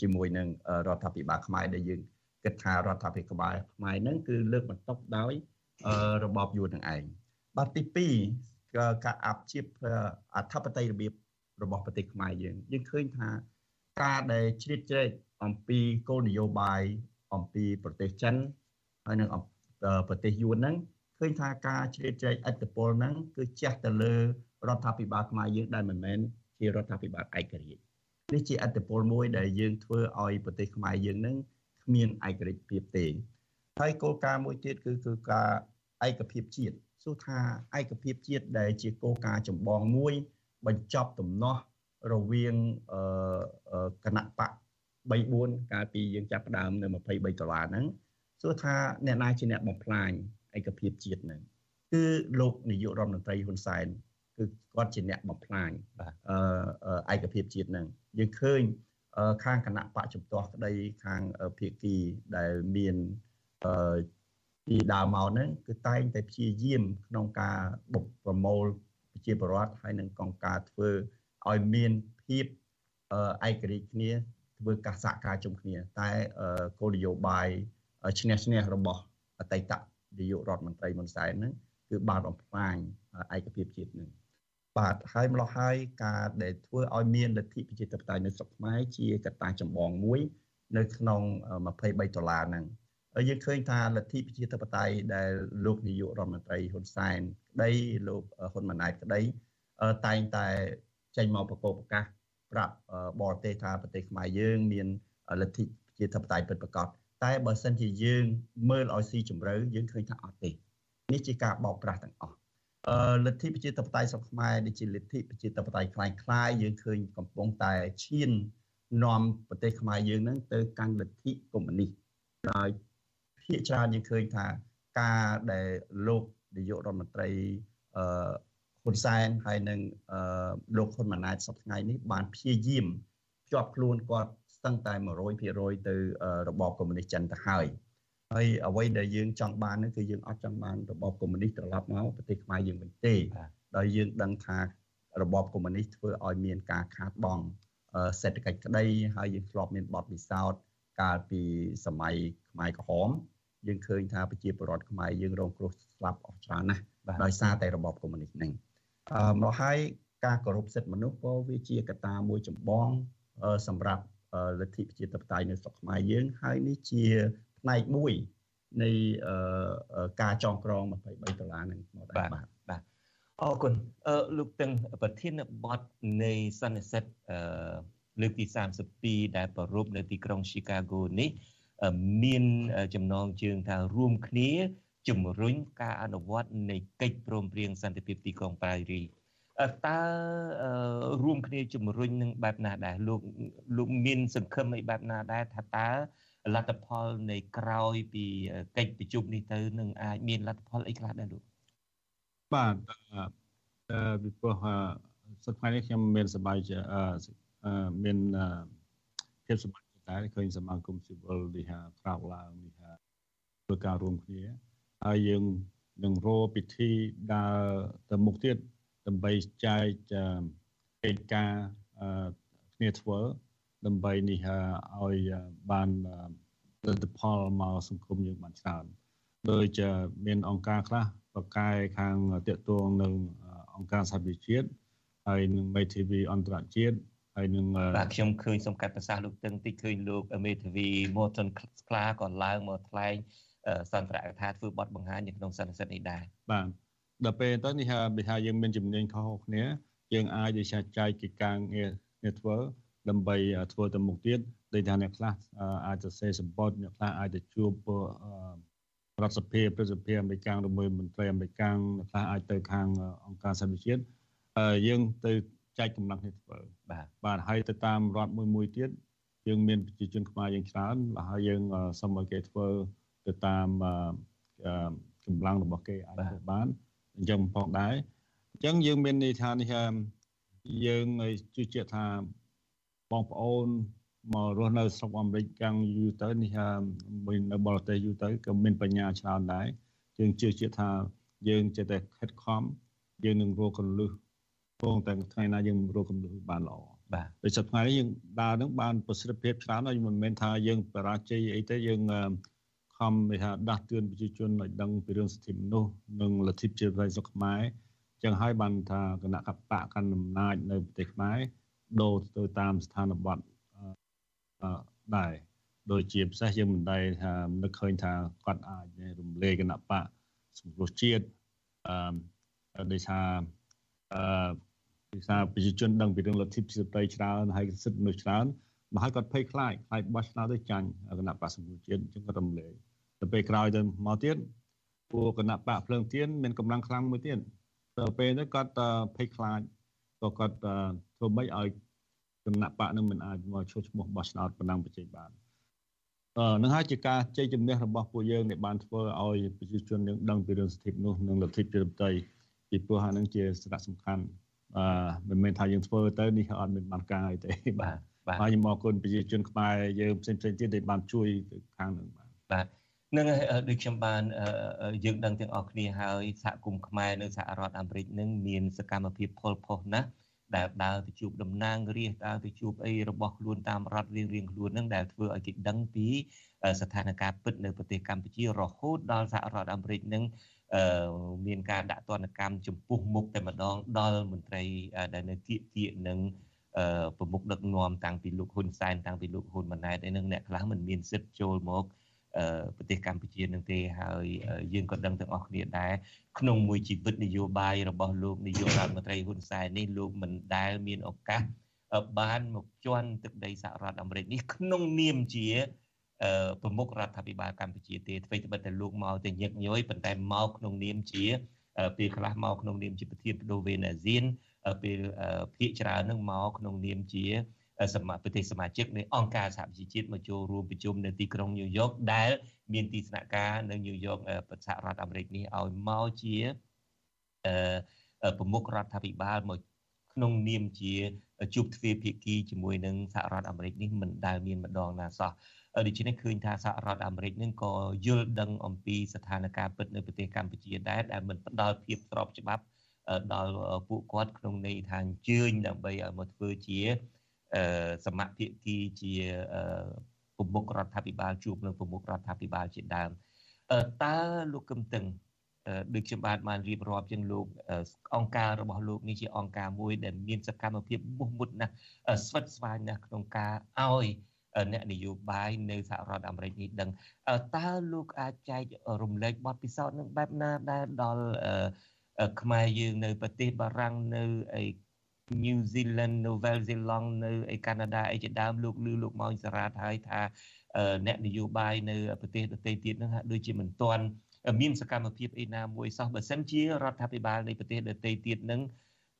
ជាមួយនឹងរដ្ឋាភិបាលខ្មែរដែលយើងគិតថារដ្ឋាភិបាលខ្មែរហ្នឹងគឺលើកបន្ទុកដោយរបបយួននឹងឯងបាទទី2ការអាប់ជាអធិបតេយ្យរបៀបរបស់ប្រទេសខ្មែរយើងយើងឃើញថា ការដែលជ្រៀតជ្រែកអំពីគោលនយោបាយអំពីប្រទេសចិនហើយនិងប្រទេសយួនហ្នឹងឃើញថាការជ្រៀតជ្រែកឥទ្ធិពលហ្នឹងគឺជះទៅលើរដ្ឋាភិបាលខ្មែរយើងដែលមិនមែនជារដ្ឋាភិបាលឯករាជ្យនេះជាអត្តពលមួយដែលយើងធ្វើឲ្យប្រទេសខ្មែរយើងនឹងគ្មានឯករាជ្យភាពទេហើយគោលការណ៍មួយទៀតគឺគឺការឯកភាពជាតិសួរថាឯកភាពជាតិដែលជាគោលការណ៍ចម្បងមួយ បញ្ចប់ទំនាស់ រវាងគណៈបក3 4កាលពីយើងចាប់ផ្ដើមនៅ23ដុល្លារហ្នឹងសួរថាអ្នកណាជាអ្នកបំផ្លាញឯកភាពជាតិហ្នឹងគឺលោកនាយករដ្ឋមន្ត្រីហ៊ុនសែនគឺគាត់ជាអ្នកបំផ្លាញអឺឯកភាពជាតិហ្នឹងយើងឃើញខាងគណៈបកជំទាស់ក្តីខាងភៀកគីដែលមានអឺពីដើមមកហ្នឹងគឺតែងតែព្យាយាមក្នុងការបុកប្រមូលប្រជាពលរដ្ឋហើយនឹងកងការធ្វើ ឲ្យមានភាពឯករាជ្យគ្នាធ្វើការសហការជុំគ្នា តែគោលនយោបាយឈ្នះឈ្នះរបស់អតីតនាយករដ្ឋមន្ត្រីហ៊ុនសែនហ្នឹងគឺបានបំផ្លាញឯកភាពជាតិនឹងបាទហើយម្ល៉េះហើយការដែលធ្វើឲ្យមានលទ្ធិប្រជាធិបតេយ្យនៅស្រុកខ្មែរជាកត្តាចម្បងមួយ នៅក្នុង23ដុល្លារហ្នឹងហើយយើងឃើញថាលទ្ធិប្រជាធិបតេយ្យដែលលោកនាយករដ្ឋមន្ត្រីហ៊ុនសែនក្តីលោកហ៊ុនម៉ាណែតក្តីតែងតែ ចេញមកប្រកបប្រកាសប្រាប់បរទេសថាប្រទេសខ្មែរយើងមានលទ្ធិប្រជាធិបតេយ្យពិតប្រាកដតែបើសិនជាយើងមើលឲ្យស៊ីជម្រៅយើងឃើញថាអត់ទេនេះជាការបោកប្រាស់ទាំងអស់អឺលទ្ធិប្រជាធិបតេយ្យស្រុកខ្មែរដូចជាលទ្ធិប្រជាធិបតេយ្យคล้ายៗយើងឃើញកំពុងតែឈាននាំប្រទេសខ្មែរយើងនឹងទៅកាន់លទ្ធិកុម្មុយនីសដោយភាគច្រើនយើងឃើញថាការដែលលោកនាយករដ្ឋមន្ត្រីអឺ ហ៊ុនសែនហើយនឹងអឺលោកហ៊ុនម៉ាណែតសប្តាហ៍នេះបានព្យាយាមជាប់ខ្លួនគាត់ស្ទឹងតែ100%ទៅរបបកុម្មុយនីសចិនទៅហើយហើយអ្វីដែលយើងចង់បាននោះគឺយើងអត់ចង់បានរបបកុម្មុយនីសត្រឡប់មកប្រទេសខ្មែរយើងវិញទេដោយយើងដឹងថារបបកុម្មុយនីសធ្វើឲ្យមានការខាតបង់សេដ្ឋកិច្ចក្តីហើយយើងធ្លាប់មានបទពិសោធន៍កាលពីសម័យខ្មែរក្រហមយើងឃើញថាប្រជាពលរដ្ឋខ្មែរយើងរងគ្រោះស្លាប់អស់ច្រើនណាស់ដោយសារតែរបបកុម្មុយនីសហ្នឹងអឺ មកហើយការគោរពសិទ្ធិមនុស្សក៏វាជាកត្តាមួយចម្បងសម្រាប់លទ្ធិប្រជាធិបតេយ្យនៅស្រុកខ្មែរយើងហើយនេះជាផ្នែកមួយនៃការចងក្រង23ដុល្លារនឹងមកដែរបាទបាទអរគុណអឺលោកទាំងប្រធានបទនៃសន្និសិទអឺលើកទី32ដែលប្រពៃនៅទីក្រុង Chicago នេះមានចំណងជើងថារួមគ្នា ជំរុញការអនុវត្តនៃកិច្ចព្រមព្រៀងសន្តិភាពទីក្រុងប៉ារីតើរួមគ្នាជំរុញនឹងបែបណាដែរលោកលោកមានសង្ឃឹមអីបែបណាដែរថាតើលទ្ធផលនៃក្រោយពីកិច្ចប្រជុំនេះទៅនឹងអាចមានលទ្ធផលអីខ្លះដែរលោកបាទពីព្រោះសប្តាហ៍នេះខ្ញុំមានសប្បាយមានភាពសប្បាយតែឃើញសមាគមស៊ីវិលនេះថាក្រោកឡើងនេះថាធ្វើការរួមគ្នា ហើយយើងនឹងរកពិធីដើរទៅមុខទៀតដើម្បីចែកកិច្ចការគ្នាធ្វើដើម្បីនេះឲ្យបានលទ្ធផលមកសង្គមយើងបានច្រើនដូចមានអង្គការខ្លះប្រកែខាងតាកតងនឹងអង្គការសហប្រជាជាតិហើយនឹងមេធាវីអន្តរជាតិហើយនឹងបាទខ្ញុំឃើញសំកាត់ប្រសាសន៍លោកតឹងតិចឃើញលោកមេធាវី Morton ស្ក្លាក៏ឡើងមកថ្លែង សន្ទរកថាធ្វើបទបង្ហាញនៅក្នុងសន្និសីទនេះដែរបាទដល់ពេលទៅនេះបើថាយើងមានជំនាញខុសគ្នាយើងអាចដូចជាចែកកិច្ចការងារគ្នាធ្វើដើម្បីធ្វើទៅមុខទៀតដូចថាអ្នកខ្លះអាចទៅសេសម្បត្តិអ្នកខ្លះអាចទៅជួបរដ្ឋសភាប្រសិទ្ធិអាមេរិកឬមួយមន្ត្រីអាមេរិកអ្នកខ្លះអាចទៅខាងអង្គការសហប្រជាជាតិយើងទៅចែកកម្លាំងគ្នាធ្វើបាទបាទហើយទៅតាមរដ្ឋមួយមួយទៀតយើងមានប្រជាជនខ្មែរយើងច្រើនហើយយើងសូមឲ្យគេធ្វើ ទៅតាមកម្លាំងរបស់គេអាចធ្វើបានអញ្ចឹងផងដែរអញ្ចឹងយើងមានន័យថានេះយើងជឿជាក់ថាបងប្អូនមករស់នៅស្រុកអាមេរិកយ៉ាងយូរទៅនេះមាននៅបរទេសយូរទៅក៏មានបញ្ញាច្រើនដែរយើងជឿជាក់ថាយើងចេះតែខិតខំយើងនឹងរកកលឹះពងតែថ្ងៃណាយើងរកកលឹះបានល្អបាទដោយសារថ្ងៃនេះយើងដើរនឹងបានប្រសិទ្ធភាពច្រើនហើយមិនមែនថាយើងបរាជ័យអីទេយើង ខំគេថាដាស់តឿនប្រជាជនឲ្យដឹងពីរឿងសិទ្ធិមនុស្សនិងលទ្ធិប្រជាធិបតេយ្យស្រុកខ្មែរចឹងហើយបានថាគណៈកបៈកាន់អំណាចនៅប្រទេសខ្មែរដូរទៅតាមស្ថានបទដែរដូចជាពិសេសយើងមិនដែលថានឹកឃើញថាគាត់អាចរំលែកគណៈបកសង្គ្រោះជាតិអឺដូចថាអឺពិសាប្រជាជនដឹងពីរឿងលទ្ធិប្រជាធិបតេយ្យច្រើនហើយសិទ្ធិមនុស្សច្រើនមកឲ្យគាត់ភ័យខ្លាចខ្លាចបោះឆ្នោតទៅចាញ់គណៈបកសង្គ្រោះជាតិអញ្ចឹងគាត់រំលែក ទៅពេលក្រោយទៅមកទៀតពួកគណៈបកភ្លើងទៀនមានកម្លាំងខ្លាំងមួយទៀតទៅពេលទៅគាត់ភ័យខ្លាចក៏គាត់ធ្វើម៉េចឲ្យគណៈបកនឹងមិនអាចមកឈោះឈ្មោះបោះឆ្នោតបណ្ដាំប្រជាបានអឺនឹងហើយជាការជ័យជំនះរបស់ពួកយើងដែលបានធ្វើឲ្យប្រជាជននឹងដឹងពីរឿងសិទ្ធិមនុស្សនិងលទ្ធិប្រជាធិបតេយ្យពីព្រោះអានឹងជាសារៈសំខាន់អឺមិនមែនថាយើងធ្វើទៅនេះអត់មានបានការអីទេបាទបាទហើយខ្ញុំអរគុណប្រជាជនខ្មែរយើងផ្សេងផ្សេងទៀតដែលបានជួយទៅខាងនឹងបាទបាទ នឹងដូចខ្ញុំបានយើងដឹងទាំងអស់គ្នាហើយសហគមន៍ខ្មែរនៅសហរដ្ឋអាមេរិកនឹងមានសកម្មភាពផលផុសណាស់ដែលដើរទៅជួបតំណាងរាស្ត្រដើរទៅជួបអីរបស់ខ្លួនតាមរដ្ឋរៀងរៀងខ្លួននឹងដែលធ្វើឲ្យគេដឹងពីស្ថានភាពពិតនៅប្រទេសកម្ពុជារហូតដល់សហរដ្ឋអាមេរិកនឹងមានការដាក់ទណ្ឌកម្មចំពោះមុខតែម្ដងដល់មន្ត្រីដែលនៅគៀកគៀកនឹងប្រមុខដឹកនាំតាំងពីលោកហ៊ុនសែនតាំងពីលោកហ៊ុនម៉ាណែតឯនឹងអ្នកខ្លះមិនមានសិទ្ធិចូលមក ប្រទេសកម្ពុជានឹងទេហើយយើងក៏ដឹងទាំងអស់គ្នាដែរក្នុងមួយជីវិតនយោបាយរបស់លោកនាយករដ្ឋមន្ត្រីហ៊ុនសែននេះលោកមិនដែលមានឱកាសបានមកជន់ទឹកដីសហរដ្ឋអាមេរិកនេះក្នុងនាមជាប្រមុខរដ្ឋាភិបាលកម្ពុជាទេអ្វីត្បិតតែលោកមកតែញឹកញយប៉ុន្តែមកក្នុងនាមជាពេលខ្លះមកក្នុងនាមជាប្រធានបដូវវេនអាស៊ានពេលភាគច្រើននឹងមកក្នុងនាមជា សមាប្រទេសសមាជិកនៃអង្គការសហប្រជាជាតិមកចូលរួមប្រជុំនៅទីក្រុងញូវយ៉កដែលមានទីស្នាក់ការនៅញូវយ៉កប្រទេសរដ្ឋអាមេរិកនេះឲ្យមកជាប្រមុខរដ្ឋាភិបាលមកក្នុងនាមជាជួបទ្វេភាគីជាមួយនឹងសហរដ្ឋអាមេរិកនេះមិនដែលមានម្ដងណាសោះដូច្នេះឃើញថាសហរដ្ឋអាមេរិកនឹងក៏យល់ដឹងអំពីស្ថានភាពពិតនៅប្រទេសកម្ពុជាដែរដែលមិនផ្ដល់ភាពស្របច្បាប់ដល់ពួកគាត់ក្នុងន័យថាអញ្ជើញដើម្បីឲ្យមកធ្វើជា សមភាគីជាប្រមុខរដ្ឋាភិបាលជួបនឹងប្រមុខរដ្ឋាភិបាលជាដើមតើលោកកឹមតឹងដូចខ្ញុំបានបានរៀបរាប់ជាងលោកអង្គការរបស់លោកនេះជាអង្គការមួយដែលមានសកម្មភាពមុខមុតណាស់ស្វិតស្វាញណាស់ក្នុងការឲ្យអ្នកនយោបាយនៅសហរដ្ឋអាមេរិកនេះដឹងតើលោកអាចចែករំលែកបទពិសោធន៍នឹងបែបណាដែលដល់ខ្មែរយើងនៅប្រទេសបារាំងនៅអី New Zealand Novel Zealand នៅឯកាណាដាអីជាដើមលោកឮលោកម៉ោងសារ៉ាតហើយថាអ្នកនយោបាយនៅប្រទេសដទៃទៀតហ្នឹងហាក់ដូចជាមិនទាន់មានសកម្មភាពអីណាមួយសោះបើសិនជារដ្ឋាភិបាលនៃប្រទេសដទៃទៀតហ្នឹង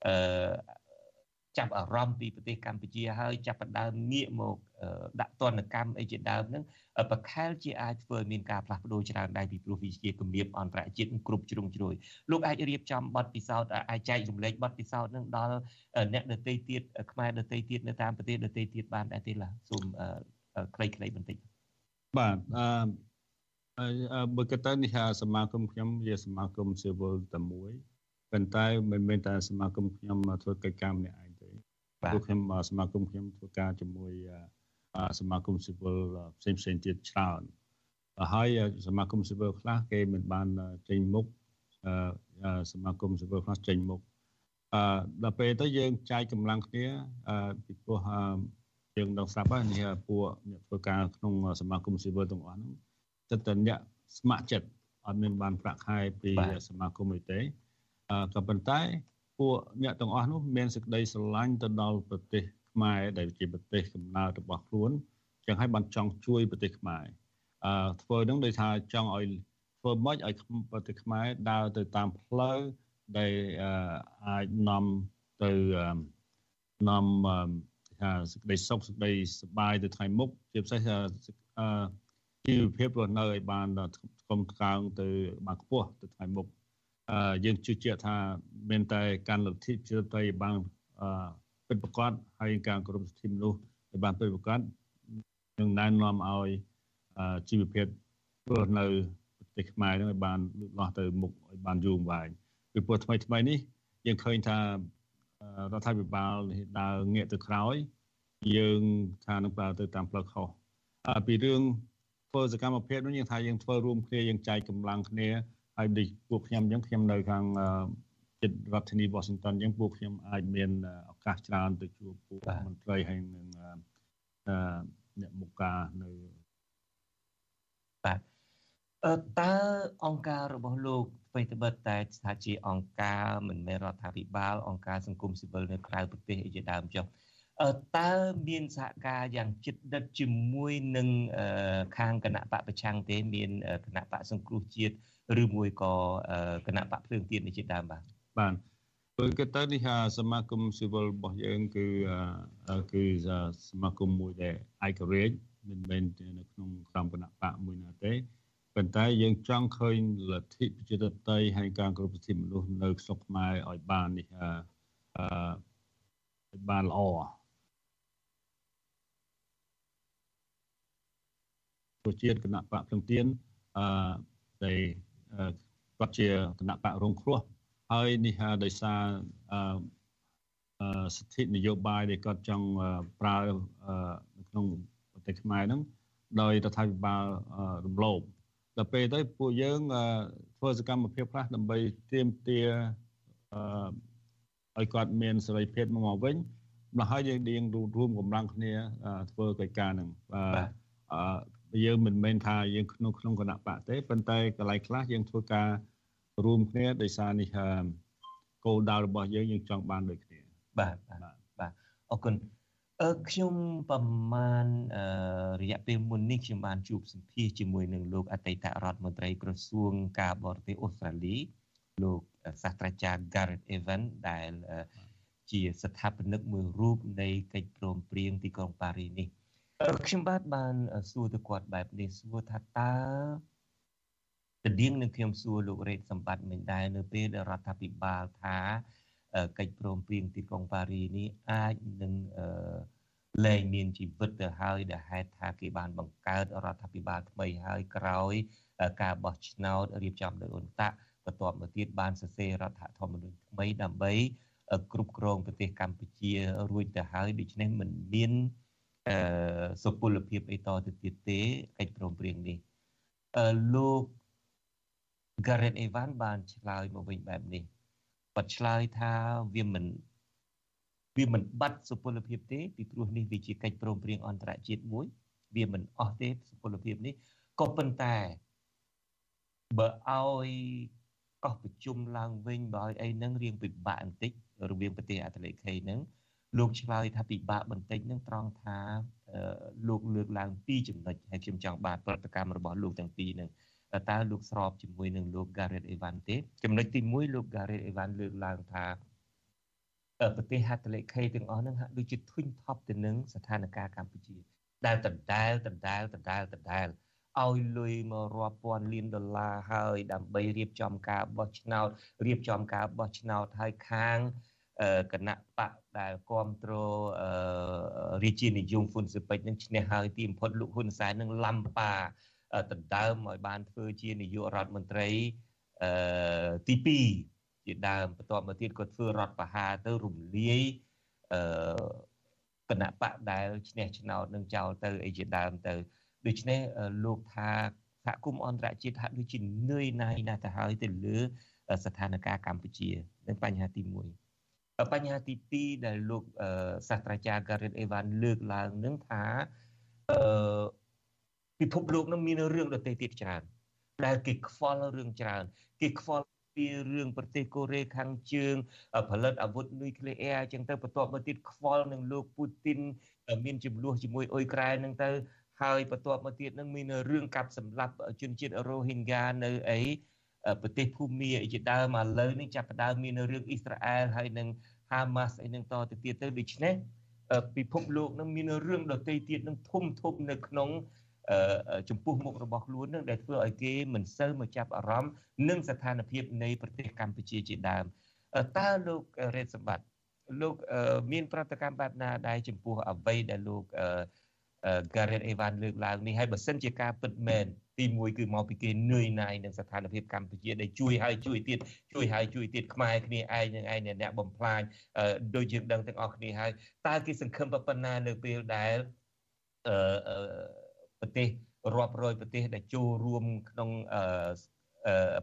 អឺ ចាប់អារម្មណ៍ពីប្រទេសកម្ពុជាហើយចាប់ផ្ដើមងាកមកដាក់ទណ្ឌកម្មអីជាដើមហ្នឹងប្រខែលជាអាចធ្វើឲ្យមានការផ្លាស់ប្ដូរច្រើនដែរពីព្រោះវាជាគម្រាមអន្តរជាតិគ្រប់ជ្រុងជ្រោយលោកអាចរៀបចំបទពិសោធន៍អាចចែករំលែកបទពិសោធន៍ហ្នឹងដល់អ្នកដទៃទៀតខ្មែរដទៃទៀតនៅតាមប្រទេសដទៃទៀតបានដែរទេឡាសូមខ្លីៗបន្តិចបាទអឺបើគិតទៅនេះសមាគមខ្ញុំជាសមាគមស៊ីវិលតែមួយប៉ុន្តែមិនមែនតែសមាគមខ្ញុំធ្វើកិច្ចការម្នាក់ឯងទេ ពួកខ្ញុំសមាគមខ្ញុំធ្វើការជាមួយសមាគមស៊ីវិលផ្សេងផ្សេងទៀតច្រើនហើយសមាគមស៊ីវិលខ្លះគេមិនបានចេញមុខសមាគមស៊ីវិលខ្លះចេញមុខអឺដល់ពេលទៅយើងចែកកម្លាំងគ្នាអឺពីព្រោះយើងដឹងស្រាប់ហើយនេះពួកអ្នកធ្វើការក្នុងសមាគមស៊ីវិលទាំងអស់ហ្នឹងចិត្តតែអ្នកស្ម័គ្រចិត្តអត់មានបានប្រាក់ខែពីសមាគមនេះទេអឺក៏ប៉ុន្តែ ពួកអ្នកទាំងអស់នោះមានសេចក្តីស្រឡាញ់ទៅដល់ប្រទេសខ្មែរដែលជាប្រទេសកំណើតរបស់ខ្លួនចឹងហើយបានចង់ជួយប្រទេសខ្មែរអឺធ្វើនឹងដោយថាចង់ឲ្យធ្វើម៉េចឲ្យប្រទេសខ្មែរដើរទៅតាមផ្លូវដែលអាចនាំទៅនាំថាសេចក្តីសុខសេចក្តីសុបាយទៅថ្ងៃមុខជាពិសេសជីវភាពរស់នៅឲ្យបានស្គមកើងទៅបានខ្ពស់ទៅថ្ងៃមុខ យើងជឿជាក់ថាមានតែការលទ្ធិប្រជាធិបតេយ្យបានពិតប្រាកដហើយការគោរពសិទ្ធិមនុស្សឲ្យបានពិតប្រាកដនឹងណែនាំឲ្យជីវភាពរស់នៅប្រទេសខ្មែរនឹងឲ្យបានលូតលាស់ទៅមុខឲ្យបានយូរអង្វែងពីព្រោះថ្មីថ្មីនេះយើងឃើញថារដ្ឋាភិបាលដើរងាកទៅក្រោយយើងថានឹងប្រើទៅតាមផ្លូវខុសពីរឿងធ្វើសកម្មភាពនោះយើងថាយើងធ្វើរួមគ្នាយើងចែកកម្លាំងគ្នា ហើយដូចពួកខ្ញុំអញ្ចឹងខ្ញុំនៅខាងចិត្តរដ្ឋធានី Washington អញ្ចឹងពួកខ្ញុំអាចមានឱកាសច្រើនទៅជួបពួកមន្ត្រីហើយនឹងអ្នកមុខការនៅបាទអឺតើអង្គការរបស់លោកអ្វីត្បិតតែថាជាអង្គការមិនមែនរដ្ឋាភិបាលអង្គការសង្គមស៊ីវិលនៅក្រៅប្រទេសអីជាដើមចុះ តើមានសហការយ៉ាងជិតដិតជាមួយនឹងខាងគណៈបកប្រឆាំងទេ មានគណៈបកសង្គ្រោះជាតិឬមួយក៏គណៈបកភ្លើងទៀននេះជាដើមបាទបាទព្រោះគឺទៅនេះសមាគមស៊ីវិលរបស់យើងគឺគឺសមាគមមួយដែលឯករាជ្យមិនមែននៅក្នុងក្រមគណៈបកមួយណាទេប៉ុន្តែយើងចង់ឃើញលទ្ធិប្រជាធិបតេយ្យហើយការគោរពសិទ្ធិមនុស្សនៅស្រុកខ្មែរឲ្យបាននេះអឺឲ្យបានល្អ ប្រជាជាតិគណៈបកភ្លឹងទៀនអឺដែលគាត់ជាគណៈបករងគ្រោះហើយនេះដោយសារអឺសិទ្ធិនយោបាយដែលគាត់ចង់ប្រើនៅក្នុងប្រទេសខ្មែរហ្នឹងដោយរដ្ឋាភិបាលរំលោភដល់ពេលទៅពួកយើងធ្វើសកម្មភាពខ្លះដើម្បីទាមទារឲ្យគាត់មានសេរីភាពមកវិញម្ល៉េះហើយយើងរៀងរួមកម្លាំងគ្នាធ្វើកិច្ចការហ្នឹងបាទ យើងមិនមែនថាយើងក្នុងក្នុងគណៈបកទេប៉ុន្តែកន្លែងខ្លះយើងធ្វើការរួមគ្នាដោយសារនេះគោលដៅរបស់យើងយើងចង់បានដូចគ្នាបាទបាទអរគុណអឺខ្ញុំប្រមាណរយៈពេលមុននេះខ្ញុំបានជួបសម្ភាសជាមួយនឹងលោកអតីតរដ្ឋមន្ត្រីក្រសួងការបរទេសអូស្ត្រាលីលោកសាស្ត្រាចារ្យ Gareth Evans ដែលជាស្ថាបនិកមួយរូបនៃកិច្ចព្រមព្រៀងទីក្រុងប៉ារីសនេះ ខ្ញុំបាទបានសួរទៅគាត់បែបនេះសួរថាតើតដៀងនឹងខ្ញុំសួរលោករ៉េតសម្បត្តិមិនដែរនៅពេលដែលរដ្ឋាភិបាលថាកិច្ចព្រមព្រៀងទីក្រុងប៉ារីនេះអាចនឹងលែងមានជីវិតទៅហើយដែលហេតុថាគេបានបង្កើតរដ្ឋាភិបាលថ្មីហើយក្រោយការបោះឆ្នោតរៀបចំដោយអ៊ុនតាក់បន្ទាប់មកទៀតបានសរសេររដ្ឋធម្មនុញ្ញថ្មីដើម្បីគ្រប់គ្រងប្រទេសកម្ពុជារួចទៅហើយដូច្នេះមិនមាន អឺសុពលភាពអីតទៅទៀតទេកិច្ចព្រមព្រៀងនេះអឺលោក Gareth Evans បានឆ្លើយមកវិញបែបនេះគាត់ឆ្លើយថាវាមិនវាមិនបាត់សុពលភាពទេពីព្រោះនេះវាជាកិច្ចព្រមព្រៀងអន្តរជាតិមួយ វាមិនអស់ទេសុពលភាពនេះក៏ប៉ុន្តែបើឲ្យកោះប្រជុំឡើងវិញបើឲ្យអីហ្នឹងរៀងពិបាកបន្តិចរវាងប្រទេសអាត្លេខេហ្នឹង លោកឆ្លើយថាពិបាកបន្តិចនឹងត្រង់ថាលោកលើកឡើងពីរចំណុចហើយខ្ញុំចង់បានប្រតិកម្មរបស់លោកទាំងពីរនឹងតើលោកស្របជាមួយនឹងលោក Gareth Evans ទេចំណុចទី1លោក Gareth Evans លើកឡើងថាប្រទេសហត្ថលេខីទាំងអស់ហ្នឹងហាក់ដូចជាធុញថប់ទៅនឹងស្ថានភាពកម្ពុជា ដែលដដែលដដែលដដែលដដែលឲ្យលុយមករាប់ពាន់លានដុល្លារហើយ ដើម្បីរៀបចំការបោះឆ្នោតរៀបចំការបោះឆ្នោតហើយខាង គណៈបកដែលគ្រប់គ្រងរាជានិយមហ៊ុនស៊ុពេចនឹងឈ្នះហើយទីបំផុតលោកហ៊ុនសែននឹងឡំប៉ាដណ្ដើមឲ្យបានធ្វើជានាយករដ្ឋមន្ត្រីអឺទី2ជាដើមបន្ទាប់មកទៀតគាត់ធ្វើរដ្ឋបហាទៅរំលាយអឺគណៈបកដែលឈ្នះឆ្នោតនឹងចោលទៅអីជាដើមទៅដូច្នេះលោកថាសហគមន៍អន្តរជាតិហាក់ដូចជានឿយណាយណាស់ទៅហើយទៅលើស្ថានភាពកម្ពុជានឹងបញ្ហាទី1 បញ្ហាទី2ដែលលោកសាស្ត្រាចារ្យ Gareth Evans លើកឡើងនឹងថាអឺពិភពលោកនឹងមានរឿងដទៃទៀតច្រើន ដែលគេខ្វល់រឿងច្រើន គេខ្វល់ពីរឿងប្រទេសកូរ៉េខាងជើង ផលិតអាវុធនុយក្លេអ៊ែរអញ្ចឹងទៅបន្ទាប់មកទៀតខ្វល់នឹងលោកពូទីនមានចំនួនជាមួយអ៊ុយក្រែនហ្នឹងទៅហើយបន្ទាប់មកទៀតនឹងមានរឿងកាប់សម្លាប់ជនជាតិរ៉ូហីងហ្គានៅអី ប្រទេសភូមាជាដើមឥឡូវនេះចាប់ផ្ដើមមានរឿងអ៊ីស្រាអែលហើយនឹងហាម៉ាស់អីនឹងតទៅទៀតទៅដូច្នេះពិភពលោកនឹងមានរឿងដទៃទៀតនឹងធំធំនៅក្នុងចំពោះមុខរបស់ខ្លួននឹងដែលធ្វើឲ្យគេមិនសូវមកចាប់អារម្មណ៍នឹងស្ថានភាពនៃប្រទេសកម្ពុជាជាដើមតើលោករ៉េតសម្បត្តិលោកមានប្រតិកម្មបែបណាដែរចំពោះអ្វីដែលលោក Gareth Evan លើកឡើងនេះហើយបើសិនជាការពិតមែន ទី1គឺមកពីគេនឿយណាយនឹងស្ថានភាពកម្ពុជាដែលជួយហើយជួយទៀតជួយហើយជួយទៀតខ្មែរគ្នាឯងនឹងឯងអ្នកបំផ្លាញដូចយើងដឹងទាំងអស់គ្នាហើយតើគេសង្ឃឹមប៉ុណ្ណានៅពេលដែលអឺប្រទេសរាប់រយប្រទេសដែលចូលរួមក្នុង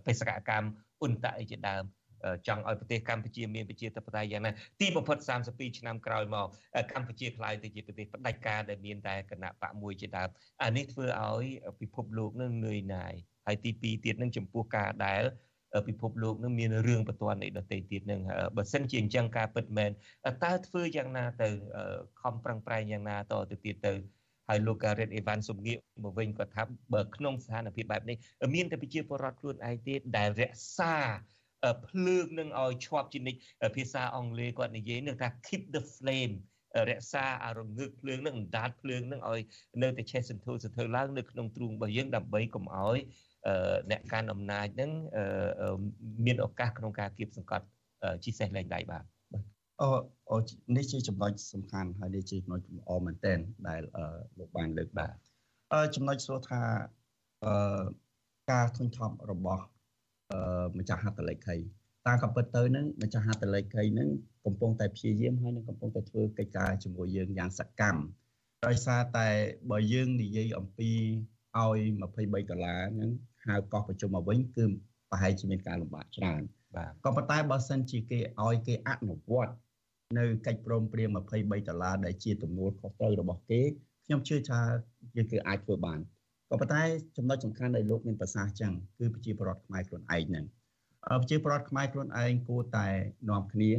បេសកកម្មអ៊ុនតាអីជាដើម ចង់ឲ្យប្រទេសកម្ពុជាមានប្រជាធិបតេយ្យយ៉ាងណាទីបំផុត32ឆ្នាំក្រោយមកកម្ពុជាក្លាយទៅជាប្រទេសផ្ដាច់ការដែលមានតែគណៈបកមួយជាដើមអានេះធ្វើឲ្យពិភពលោកនឹងនឿយណាយហើយទី2ទៀតនឹងចំពោះការដែលពិភពលោកនឹងមានរឿងបន្ទាន់នៃដតីទៀតនឹងបើសិនជាអញ្ចឹងការពិតមែនតើធ្វើយ៉ាងណាទៅខំប្រឹងប្រែងយ៉ាងណាតទៅទៀតទៅហើយលោកការ៉េតអេវ៉ាន់សុំងាកមកវិញគាត់ថាបើក្នុងស្ថានភាពបែបនេះមានតែប្រជាពលរដ្ឋខ្លួនឯងទេដែលរក្សា ភ្លើងនឹងឲ្យឈប់ជានិច្ចភាសាអង់គ្លេសគាត់និយាយនឹងថា keep the flame រក្សាអារងើកភ្លើងនឹងអណ្ដាតភ្លើងនឹងឲ្យនៅតែឆេះសន្ធោសន្ធើឡើងនៅក្នុងទ្រូងរបស់យើងដើម្បីកុំឲ្យអ្នកកាន់អំណាចនឹងមានឱកាសក្នុងការគៀបសង្កត់ជីសេះលែងដៃបាទអូនេះជាចំណុចសំខាន់ហើយនេះជាចំណុចល្អមែនទែនដែលលោកបានលើកបាទចំណុចសួរថាអឺការធុញថប់របស់អឺ ម្ចាស់ហត្ថលេខីតាមកំពិតទៅនឹងម្ចាស់ហត្ថលេខីនឹងកំពុងតែព្យាយាមហើយនឹងកំពុងតែធ្វើកិច្ចការជាមួយយើងយ៉ាងសកម្មដោយសារតែបើយើងនិយាយអំពីឲ្យ23ដុល្លារហ្នឹងហៅកោះប្រជុំមកវិញគឺប្រហែលជាមានការលំបាកច្រើនបាទក៏ប៉ុន្តែបើសិនជាគេឲ្យគេអនុវត្តនៅកិច្ចព្រមព្រៀង23ដុល្លារដែលជាទំនួលខុសត្រូវរបស់គេខ្ញុំជឿថាយើងគឺអាចធ្វើបាន ក៏ប៉ុន្តែចំណុចសំខាន់ដែលលោកមានប្រសាសន៍ចឹងគឺប្រជាពលរដ្ឋខ្មែរខ្លួនឯងហ្នឹងប្រជាពលរដ្ឋខ្មែរខ្លួនឯងគួរតែនាំគ្នា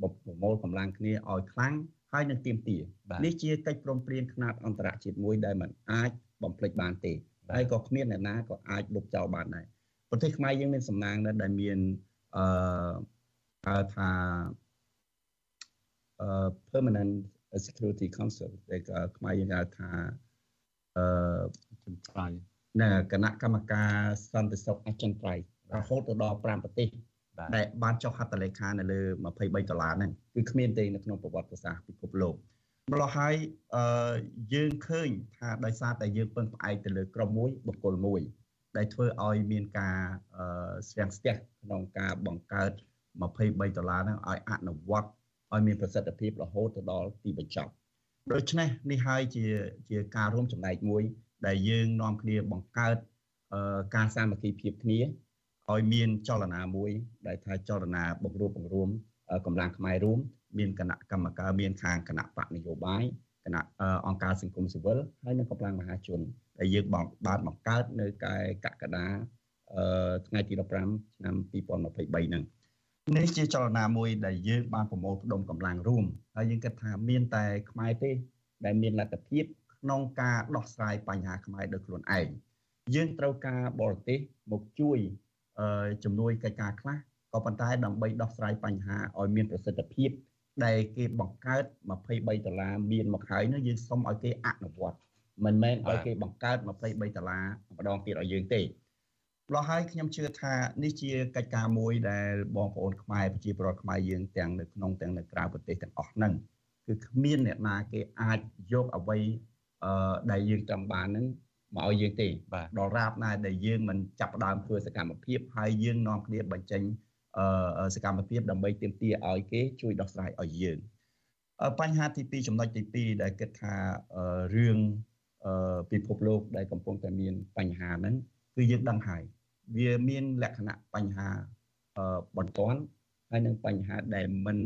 ប្រមូលកម្លាំងគ្នាឲ្យខ្លាំងហើយនឹងទៀមទានេះជាកិច្ចព្រមព្រៀងខ្នាតអន្តរជាតិមួយដែលมันអាចបំភ្លេចបានទេហើយក៏គ្មានអ្នកណាក៏អាចលុបចោលបានដែរប្រទេសខ្មែរយើងមានសំណាងណាស់ដែលមានអឺហៅថា permanent security council ដែលខ្មែរយើងហៅថាអឺ ចំត្រៃនៅគណៈកម្មការសន្តិសុខអចិន្ត្រៃយ៍រហូតទៅដល់5ប្រទេសដែលបានចុះហត្ថលេខានៅលើ23ដុល្លារហ្នឹងគឺគ្មានទេនៅក្នុងប្រវត្តិសាស្ត្រពិភពលោកម្ល៉េះហើយអឺយើងឃើញថាដោយសារតែយើងពឹងផ្អែកទៅលើក្រុមមួយបុគ្គលមួយ ដែលធ្វើឲ្យមានការស្វាំងស្ទះក្នុងការបង្កើត23ដុល្លារហ្នឹងឲ្យអនុវត្តឲ្យមានប្រសិទ្ធភាពរហូតទៅដល់ទីបញ្ចប់ដូច្នេះនេះហើយជាជាការរួមចំណែកមួយ ដែលយើងនាំគ្នាបង្កើតការសាមគ្គីភាពគ្នាឲ្យមានចលនាមួយ ដែលថាចលនាបង្រួបបង្រួមកម្លាំងខ្មែររួម មានគណៈកម្មការមានខាងគណៈបកនយោបាយគណៈអង្គការសង្គមស៊ីវិលហើយនិងកម្លាំងមហាជនដែលយើងបានបង្កើតនៅកែកក្កដាថ្ងៃទី15ឆ្នាំ2023ហ្នឹងនេះជាចលនាមួយដែលយើងបានប្រមូលផ្ដុំកម្លាំងរួមហើយយើងគិតថាមានតែខ្មែរទេដែលមានលទ្ធភាព ក្នុងការដោះស្រាយបញ្ហាខ្មែរដោយខ្លួនឯងយើងត្រូវការបរទេសមកជួយជំនួយកិច្ចការខ្លះក៏ប៉ុន្តែដើម្បីដោះស្រាយបញ្ហាឲ្យមានប្រសិទ្ធភាពដែលគេបង្កើត23ដុល្លារមានមកហើយនោះយើងសុំឲ្យគេអនុវត្តមិនមែនឲ្យគេបង្កើត23ដុល្លារម្ដងទៀតឲ្យយើងទេម្ល៉េះហើយខ្ញុំជឿថានេះជាកិច្ចការមួយដែលបងប្អូនខ្មែរប្រជាពលរដ្ឋខ្មែរយើងទាំងនៅក្នុងទាំងនៅក្រៅប្រទេសទាំងអស់ហ្នឹងគឺគ្មានអ្នកណាគេអាចយកអ្វីអឺ ដែលយើងចង់បានហ្នឹងមកឲ្យយើងទេដល់រាបណាដែលយើងមិនចាប់ផ្ដើមធ្វើសកម្មភាពហើយយើងនាំគ្នាបញ្ចេញសកម្មភាពដើម្បីទាមទារឲ្យគេជួយដោះស្រាយឲ្យយើងបញ្ហាទី2ចំណុចទី2ដែលគិតថារឿងពិភពលោកដែលកំពុងតែមានបញ្ហាហ្នឹងគឺយើងដឹងហើយវាមានលក្ខណៈបញ្ហាបន្ទាន់ហើយនឹងបញ្ហាដែលមិន